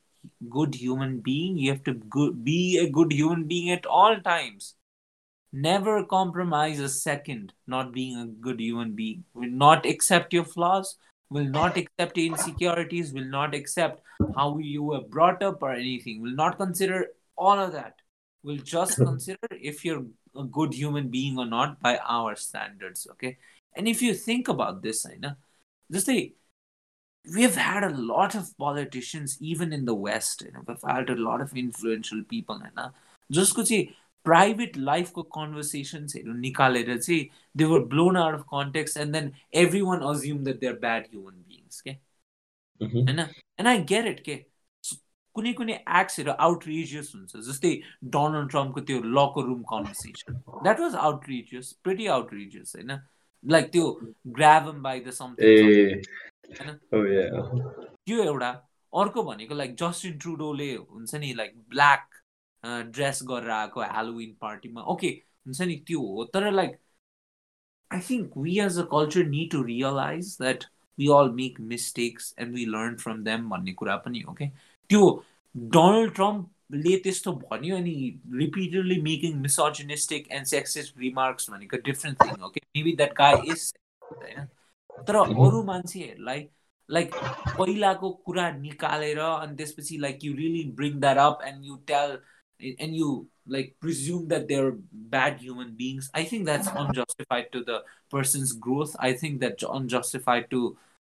good human being, you have to go- be a good human being at all times. Never compromise a second not being a good human being. Will not accept your flaws, will not accept your insecurities, will not accept how you were brought up or anything, will not consider all of that. Will just consider if you're a good human being or not by our standards okay and if you think about this I know just say we have had a lot of politicians even in the west you know, we've had a lot of influential people होइन जसको चाहिँ private लाइफको कन्भर्सेसन्सहरू निकालेर चाहिँ दे वर blown out of context and then every one assume that there bad human beings के होइन and I get it के कुनै कुनै एक्ट्सहरू आउटरिजियस हुन्छ जस्तै डोनाल्ड ट्रम्पको त्यो लको room conversation that was आउटरिजियस pretty आउटरिजियस होइन लाइक त्यो ग्राभम बाई द समथिङ त्यो एउटा अर्को भनेको लाइक जस्टिन ट्रुडोले हुन्छ नि लाइक ब्ल्याक ड्रेस गरेर आएको हेलोविन पार्टीमा ओके हुन्छ नि त्यो हो। तर like I think we as a culture need to realise that we all make mistakes and we learn from them भन्ने कुरा पनि हो कि त्यो डोनाल्ड ट्रम्पले त्यस्तो भन्यो अनि repeatedly making misogynistic and sexist remarks भनेको डिफ्रेन्ट थिङ हो कि मेबी द्याट गाई इज होइन? तर अरू मान्छेहरूलाई लाइक पहिलाको कुरा निकालेर अनि त्यसपछि like you really bring that up and you tell and you like presume that they're bad human beings i think that's unjustified to the person's growth i think that's unjustified to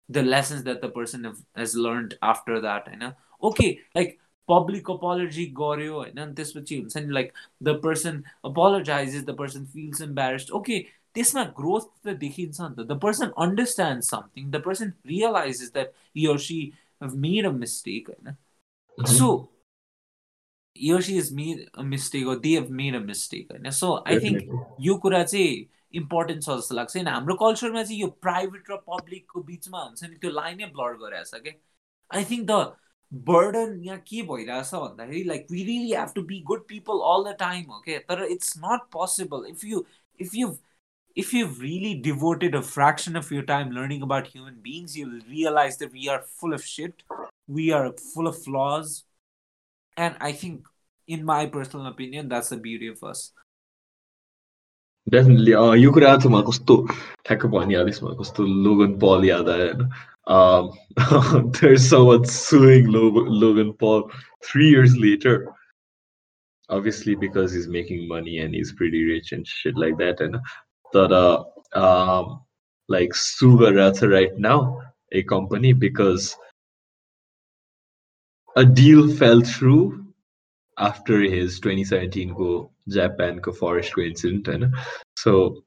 the lessons that the person have, has learned after that you know okay like public apology गऱ्यो होइन अनि त्यसपछि हुन्छ नि like the person apologise the person फिल्स embarrassed okay त्यसमा growth त देखिन्छ नि त the person understand something the person realise that year C have made a mistake होइन सो यर सी is made a mistake they have made a mistake होइन so I think यो कुरा चाहिँ important छ जस्तो लाग्छ होइन हाम्रो कल्चरमा चाहिँ यो प्राइभेट र पब्लिकको बिचमा हुन्छ नि त्यो लाइनै ब्लड गरेको छ क्या आई थिङ्क द बर्डन यहाँ के भइरहेछ भन्दाखेरि like we really have to be good people all the time हो क्या तर it's not possible if you if you if you've really devoted a fraction of your time learning about human beings, you'll realize that we are full of shit. We are full of flaws. And I think, in my personal opinion, that's the beauty of us. Definitely. Uh, यो कुरा चाहिँ मलाई कस्तो ठ्याक्क भनिहालिस् मलाई कस्तो लोगन पल याद आयो होइन um, there's someone suing Logan Paul three years later. Obviously, because he's making money and he's pretty rich and shit like that. And that, uh, um, like Sugarata right now, a company, because a deal fell through after his 2017 go Japan go forest incident. And so,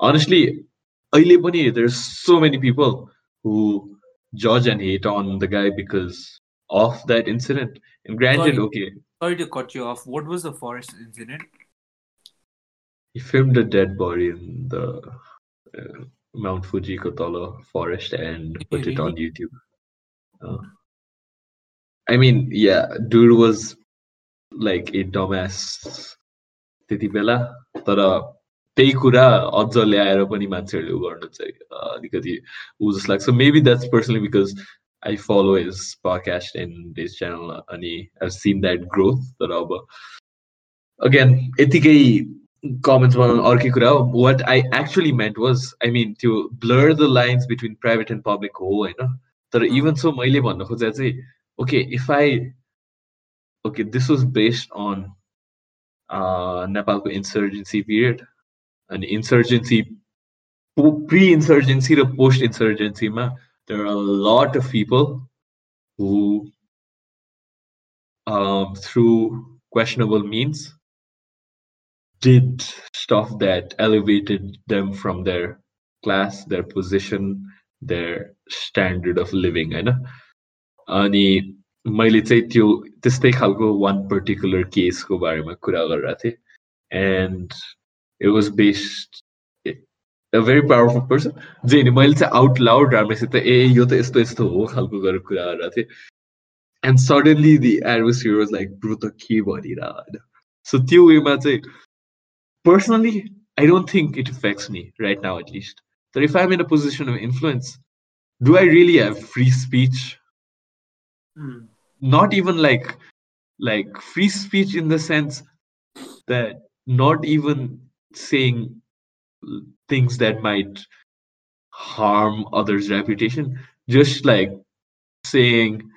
honestly, there's so many people who judge and hate on the guy because of that incident. And granted, sorry, okay. Sorry to cut you off. What was the forest incident? He filmed a dead body in the uh, Mount Fuji Kotolo forest and put really? it on YouTube. Uh, I mean, yeah, dude was like a dumbass त्यति बेला तर त्यही कुरा अझ ल्याएर पनि मान्छेहरूले गर्नु चाहिँ अलिकति ऊ जस्तो लाग्छ maybe that's personally because I follow his podcast and his channel अनि आई सिन द्याट ग्रोथ तर अब अगेन यतिकै कमेन्ट्स बनाउनु अर्कै कुरा हो वाट I actually meant was I मिन त्यो blur the lines between private end public हो होइन तर इभन सो मैले भन्न खोजेँ चाहिँ okay if I okay this was based on नेपालको insurgency period an insurgency, pre-insurgency to post-insurgency, there are a lot of people who, um, through questionable means, did stuff that elevated them from their class, their position, their standard of living. I know. मैले चाहिँ त्यो त्यस्तै खालको वान particular केसको बारेमा कुरा गरिरहेको थिएँ and it was based a very powerful person जे नि मैले चाहिँ आउट लाउड राम्रोसित ए यो त यस्तो यस्तो हो खालको गरेर कुरा गरिरहेको थिएँ and suddenly the एडभोस्फियर was like bro त के भनिरह होइन सो त्यो वेमा चाहिँ personally, I don't think it affects me right now, at least. But if I'm in a position of influence, do I really have free speech? Hmm. Not even like like free speech in the sense that not even saying things that might harm others' reputation, just like saying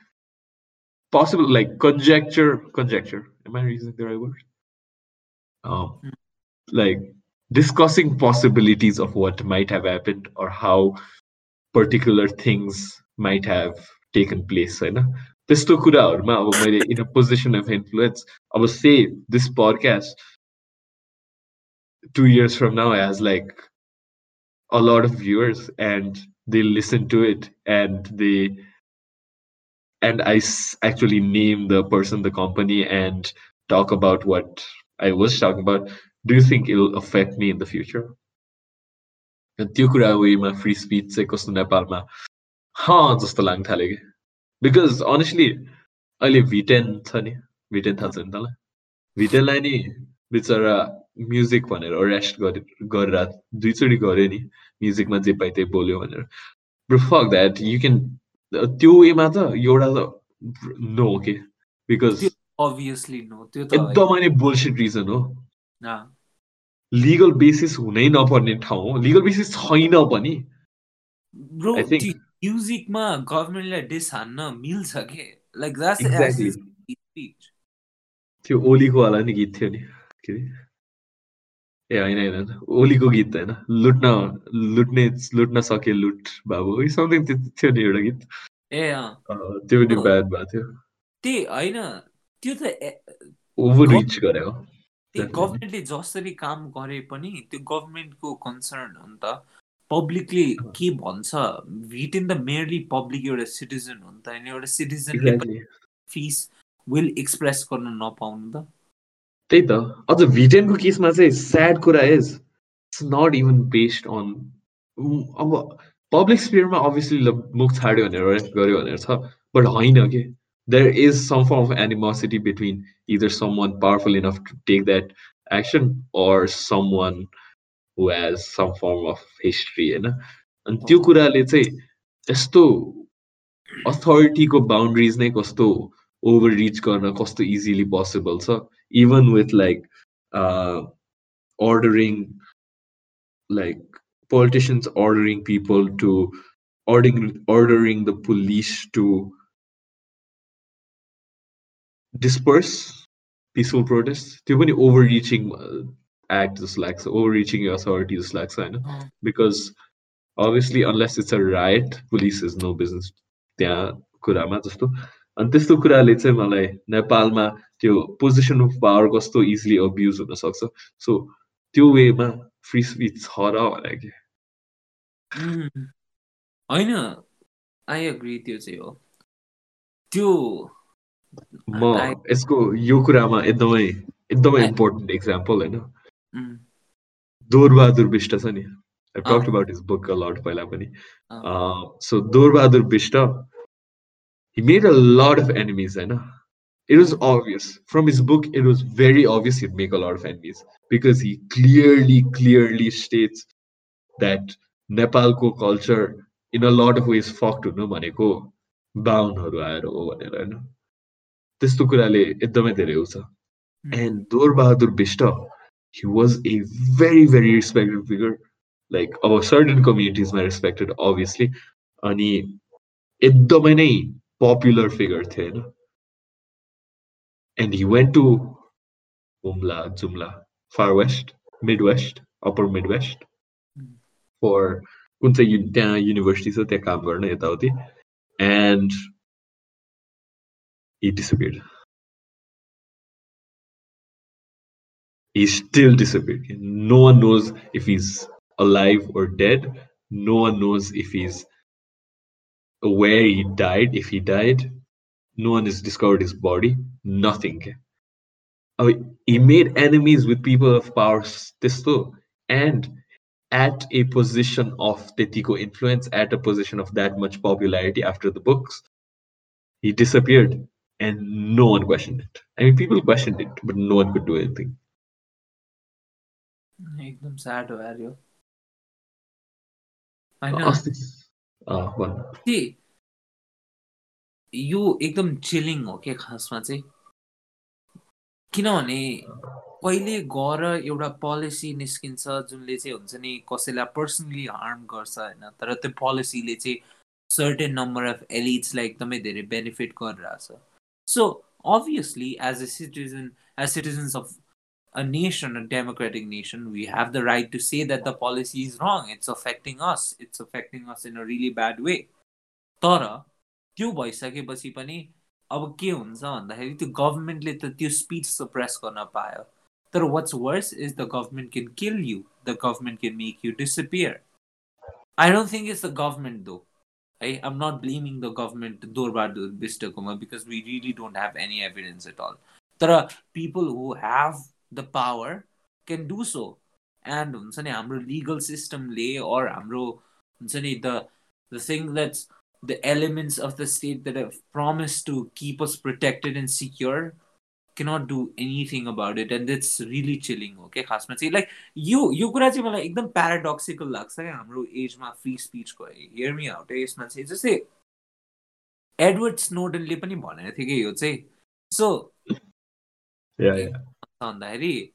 possible like conjecture conjecture. Am I using the right word? Um, mm like discussing possibilities of what might have happened or how particular things might have taken place होइन त्यस्तो कुराहरूमा अब मैले in a position of influence अब say this podcast two years from now has like a lot of viewers and they listen to it and they and I actually name the person the company and talk about what I was talking about do you think it'll affect me in the future? त्यो कुरा वेमा free speech चाहिँ कस्तो नेपालमा ह जस्तो लाग्न थाल्यो कि बिकज अनेस्टली अहिले भिटेन छ नि? भिटेन थाहा छ नि तँलाई? भिटेनलाई नि बिचरा म्युजिक भनेर अरेस्ट गरेर दुईचोटि गऱ्यो नि म्युजिकमा जे पाइ त्यही बोल्यो भनेर। फक द्याट यु क्यान त्यो वेमा त एउटा त नो के बिकज अभियसली नो त्यो एकदमै बुलसिट रिजन हो। लिगल बेसिस हुनै नपर्ने ठाउँ हो लिगल बेसिस छैन पनि। थिङ्क म्युजिकमा गभर्मेन्टलाई डिस हान्न मिल्छ के? लाइक त्यो ओलीको वाला नि गीत थियो नि के अरे? ए होइन होइन ओलीको गीत होइन। लुट्न लुट्ने लुट्न सके लुट बाबु समथिङ थियो नि एउटा गीत। ए त्यो नि ब्याड भएको थियो। त्यही होइन त्यो त ओभर रिच गरेको गभर्मेन्टले जसरी काम गरे पनि त्यो गभर्मेन्टको कन्सर्न हो नि त पब्लिकले के भन्छ भिटेन द मेयरली पब्लिक एउटा सिटिजन हो नि त होइन एउटा सिटिजनले फिस विल एक्सप्रेस गर्न नपाउनु त। त्यही त। अझ भिटेनको केसमा चाहिँ स्याड कुरा is it's not even based on अब पब्लिक स्पियरमा अभियसली मुख छाड्यो भनेर रेस्ट गर्यो भनेर छ बट होइन कि? There is some form of animosity between either some one powerful enough to take that action or some one who has some form of history होइन अनि त्यो कुराले चाहिँ यस्तो अथोरिटीको बााउन्ड्रिज नै कस्तो ओभर रिच गर्न कस्तो इजिली पोसिबल छ even with like ordering like politicians ordering people to ordering ordering the police to disperse peaceful protests त्यो पनि overreaching act जस्तो लाग्छ ओभर रिचिङ अथोरिटी जस्तो लाग्छ होइन because obviously unless it's a right police is no business त्यहाँ कुरामा जस्तो अनि त्यस्तो कुराले चाहिँ मलाई नेपालमा त्यो पोजिसन अफ पावर कस्तो इजिली अब्युज हुन सक्छ सो त्यो वेमा फ्री स्पिच छ र भनेर कि होइन आई एग्री त्यो चाहिँ हो त्यो म यसको यो कुरामा एकदमै एकदमै इम्पोर्टेन्ट इक्जाम्पल होइन दोरबहादुर बिष्ट छ नि I talked uh, about his book a lot पहिला पनि so Dorbahadur Bishta he made a lot of enemies होइन it was obvious from his book it was very obvious he'd make a lot of enemies because he clearly clearly states that नेपालको culture in a lot of ways fucked हुनु भनेको बाहुनहरू आएर हो भनेर होइन त्यस्तो कुराले एकदमै धेरै आउँछ end Dor Bahadur Bista he was a very very respected figure like अब सर्टन कम्युनिटिजमा रेस्पेक्टेड अभियसली अनि एकदमै नै पपुलर फिगर थियो होइन? And he went to Humla Jumla far west mid west upper mid west for कुन चाहिँ त्यहाँ युनिभर्सिटी छ त्यहाँ काम गर्न यताउति। End he disappeared. He still disappeared. No one knows if he's alive or dead. No one knows if he's where he died, if he died. No one has discovered his body. Nothing. I mean, he made enemies with people of power still, and at a position of Tetico influence, at a position of that much popularity after the books, he disappeared. And no one questioned it. I mean people questioned it but no one could do anything. एकदम sad हो यार यो। होइन यो एकदम chilling हो के खासमा चाहिँ? किनभने कहिले गएर एउटा पोलिसी निस्किन्छ जुनले चाहिँ हुन्छ नि कसैलाई पर्सनली हार्म गर्छ होइन तर त्यो पोलिसीले चाहिँ सर्टेन नम्बर अफ एलिट्सलाई एकदमै धेरै बेनिफिट गरिरहेछ। So obviously as a citizen as citizens of a nation, a democratic nation, we have the right to say that the policy is wrong. It's affecting us. It's affecting us in a really bad way. तर त्यो भइसकेपछि पनि अब के हुन्छ भन्दाखेरि त्यो गभर्मेन्टले त त्यो स्पिच सप्रेस गर्न पायो तर what's worse is the government can kill you the government can make you disappear I don't think it's the government दो है आम नट blaming the government दोरबहादुर विष्टकोमा because we really don't have any evidence eight अल तर people who have the power can do so and हुन्छ नि हाम्रो legal सिस्टमले अर हाम्रो हुन्छ नि the the thing that's the elements of the state that have promised to keep us protected and secure cannot do anything about it and it's really chilling okay? खासमा चाहिँ like यो यो कुरा चाहिँ मलाई एकदम प्याराडक्सिकल लाग्छ क्या हाम्रो एजमा फ्री स्पिचको मी आउट यसमा चाहिँ जस्तै एडवर्ड स्नोडनले पनि भनेको थियो कि यो चाहिँ। सो भन्दाखेरि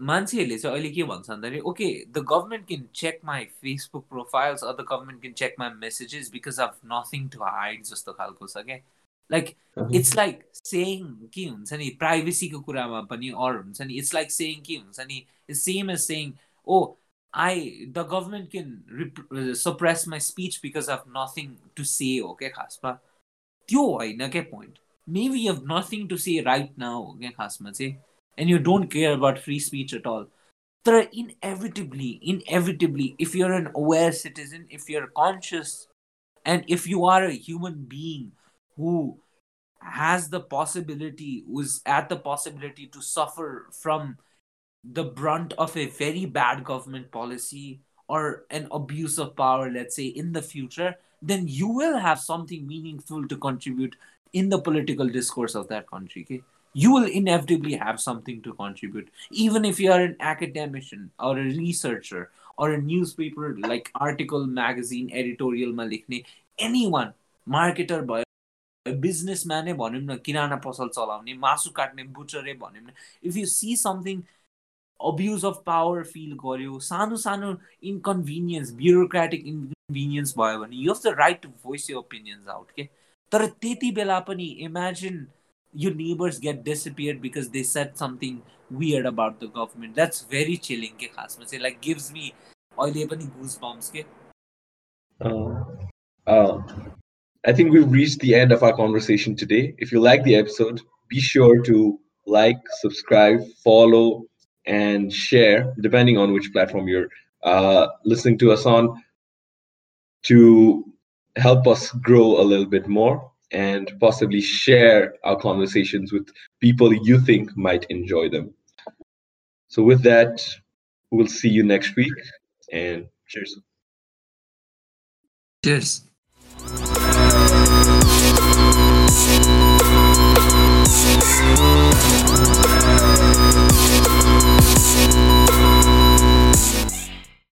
मान्छेहरूले चाहिँ अहिले के भन्छ भन्दाखेरि okay the government can check my Facebook profiles or the government can check my messages because of nothing to hide जस्तो खालको छ क्या लाइक इट्स लाइक सेङ के हुन्छ नि प्राइभेसीको कुरामा पनि अर हुन्छ नि इट्स लाइक सेङ के हुन्छ नि it's same as सेङ O I the government can suppress my speech because of nothing to से हो क्या खासमा त्यो होइन क्या point maybe you have nothing to say right now हो क्या खासमा चाहिँ and you don't care about free speech at all but inevitably inevitably if you're an aware citizen if you're conscious and if you are a human being who has the possibility who's at the possibility to suffer from the brunt of a very bad government policy or an abuse of power let's say in the future then you will have something meaningful to contribute in the political discourse of that country okay? you will inevitably have something to contribute even if you are an academician or a researcher or a newspaper like article magazine editorial ma anyone marketer भयो बिजनेसम्यानै भनौँ न किराना पसल चलाउने मासु काट्ने बुटरे भनौँ न if you see something abuse of power feel गर्यो सानो सानो इन्कन्भिनियन्स ब्युरोक्रेटिक इन्कन्भिनियन्स भयो भने you have the right to voice you opinions out के तर त्यति बेला पनि imagine you neighbours get disappear because they said something weird about the government that's very chilling के खासमा चाहिँ लाइक गिभ्स मी अहिले पनि गुज बम्स के I think we've reached the end of our conversation today. If you like the episode, be sure to like, subscribe, follow, and share, depending on which platform you're uh, listening to us on, to help us grow a little bit more and possibly share our conversations with people you think might enjoy them. So, with that, we'll see you next week and cheers. Cheers. Thank you.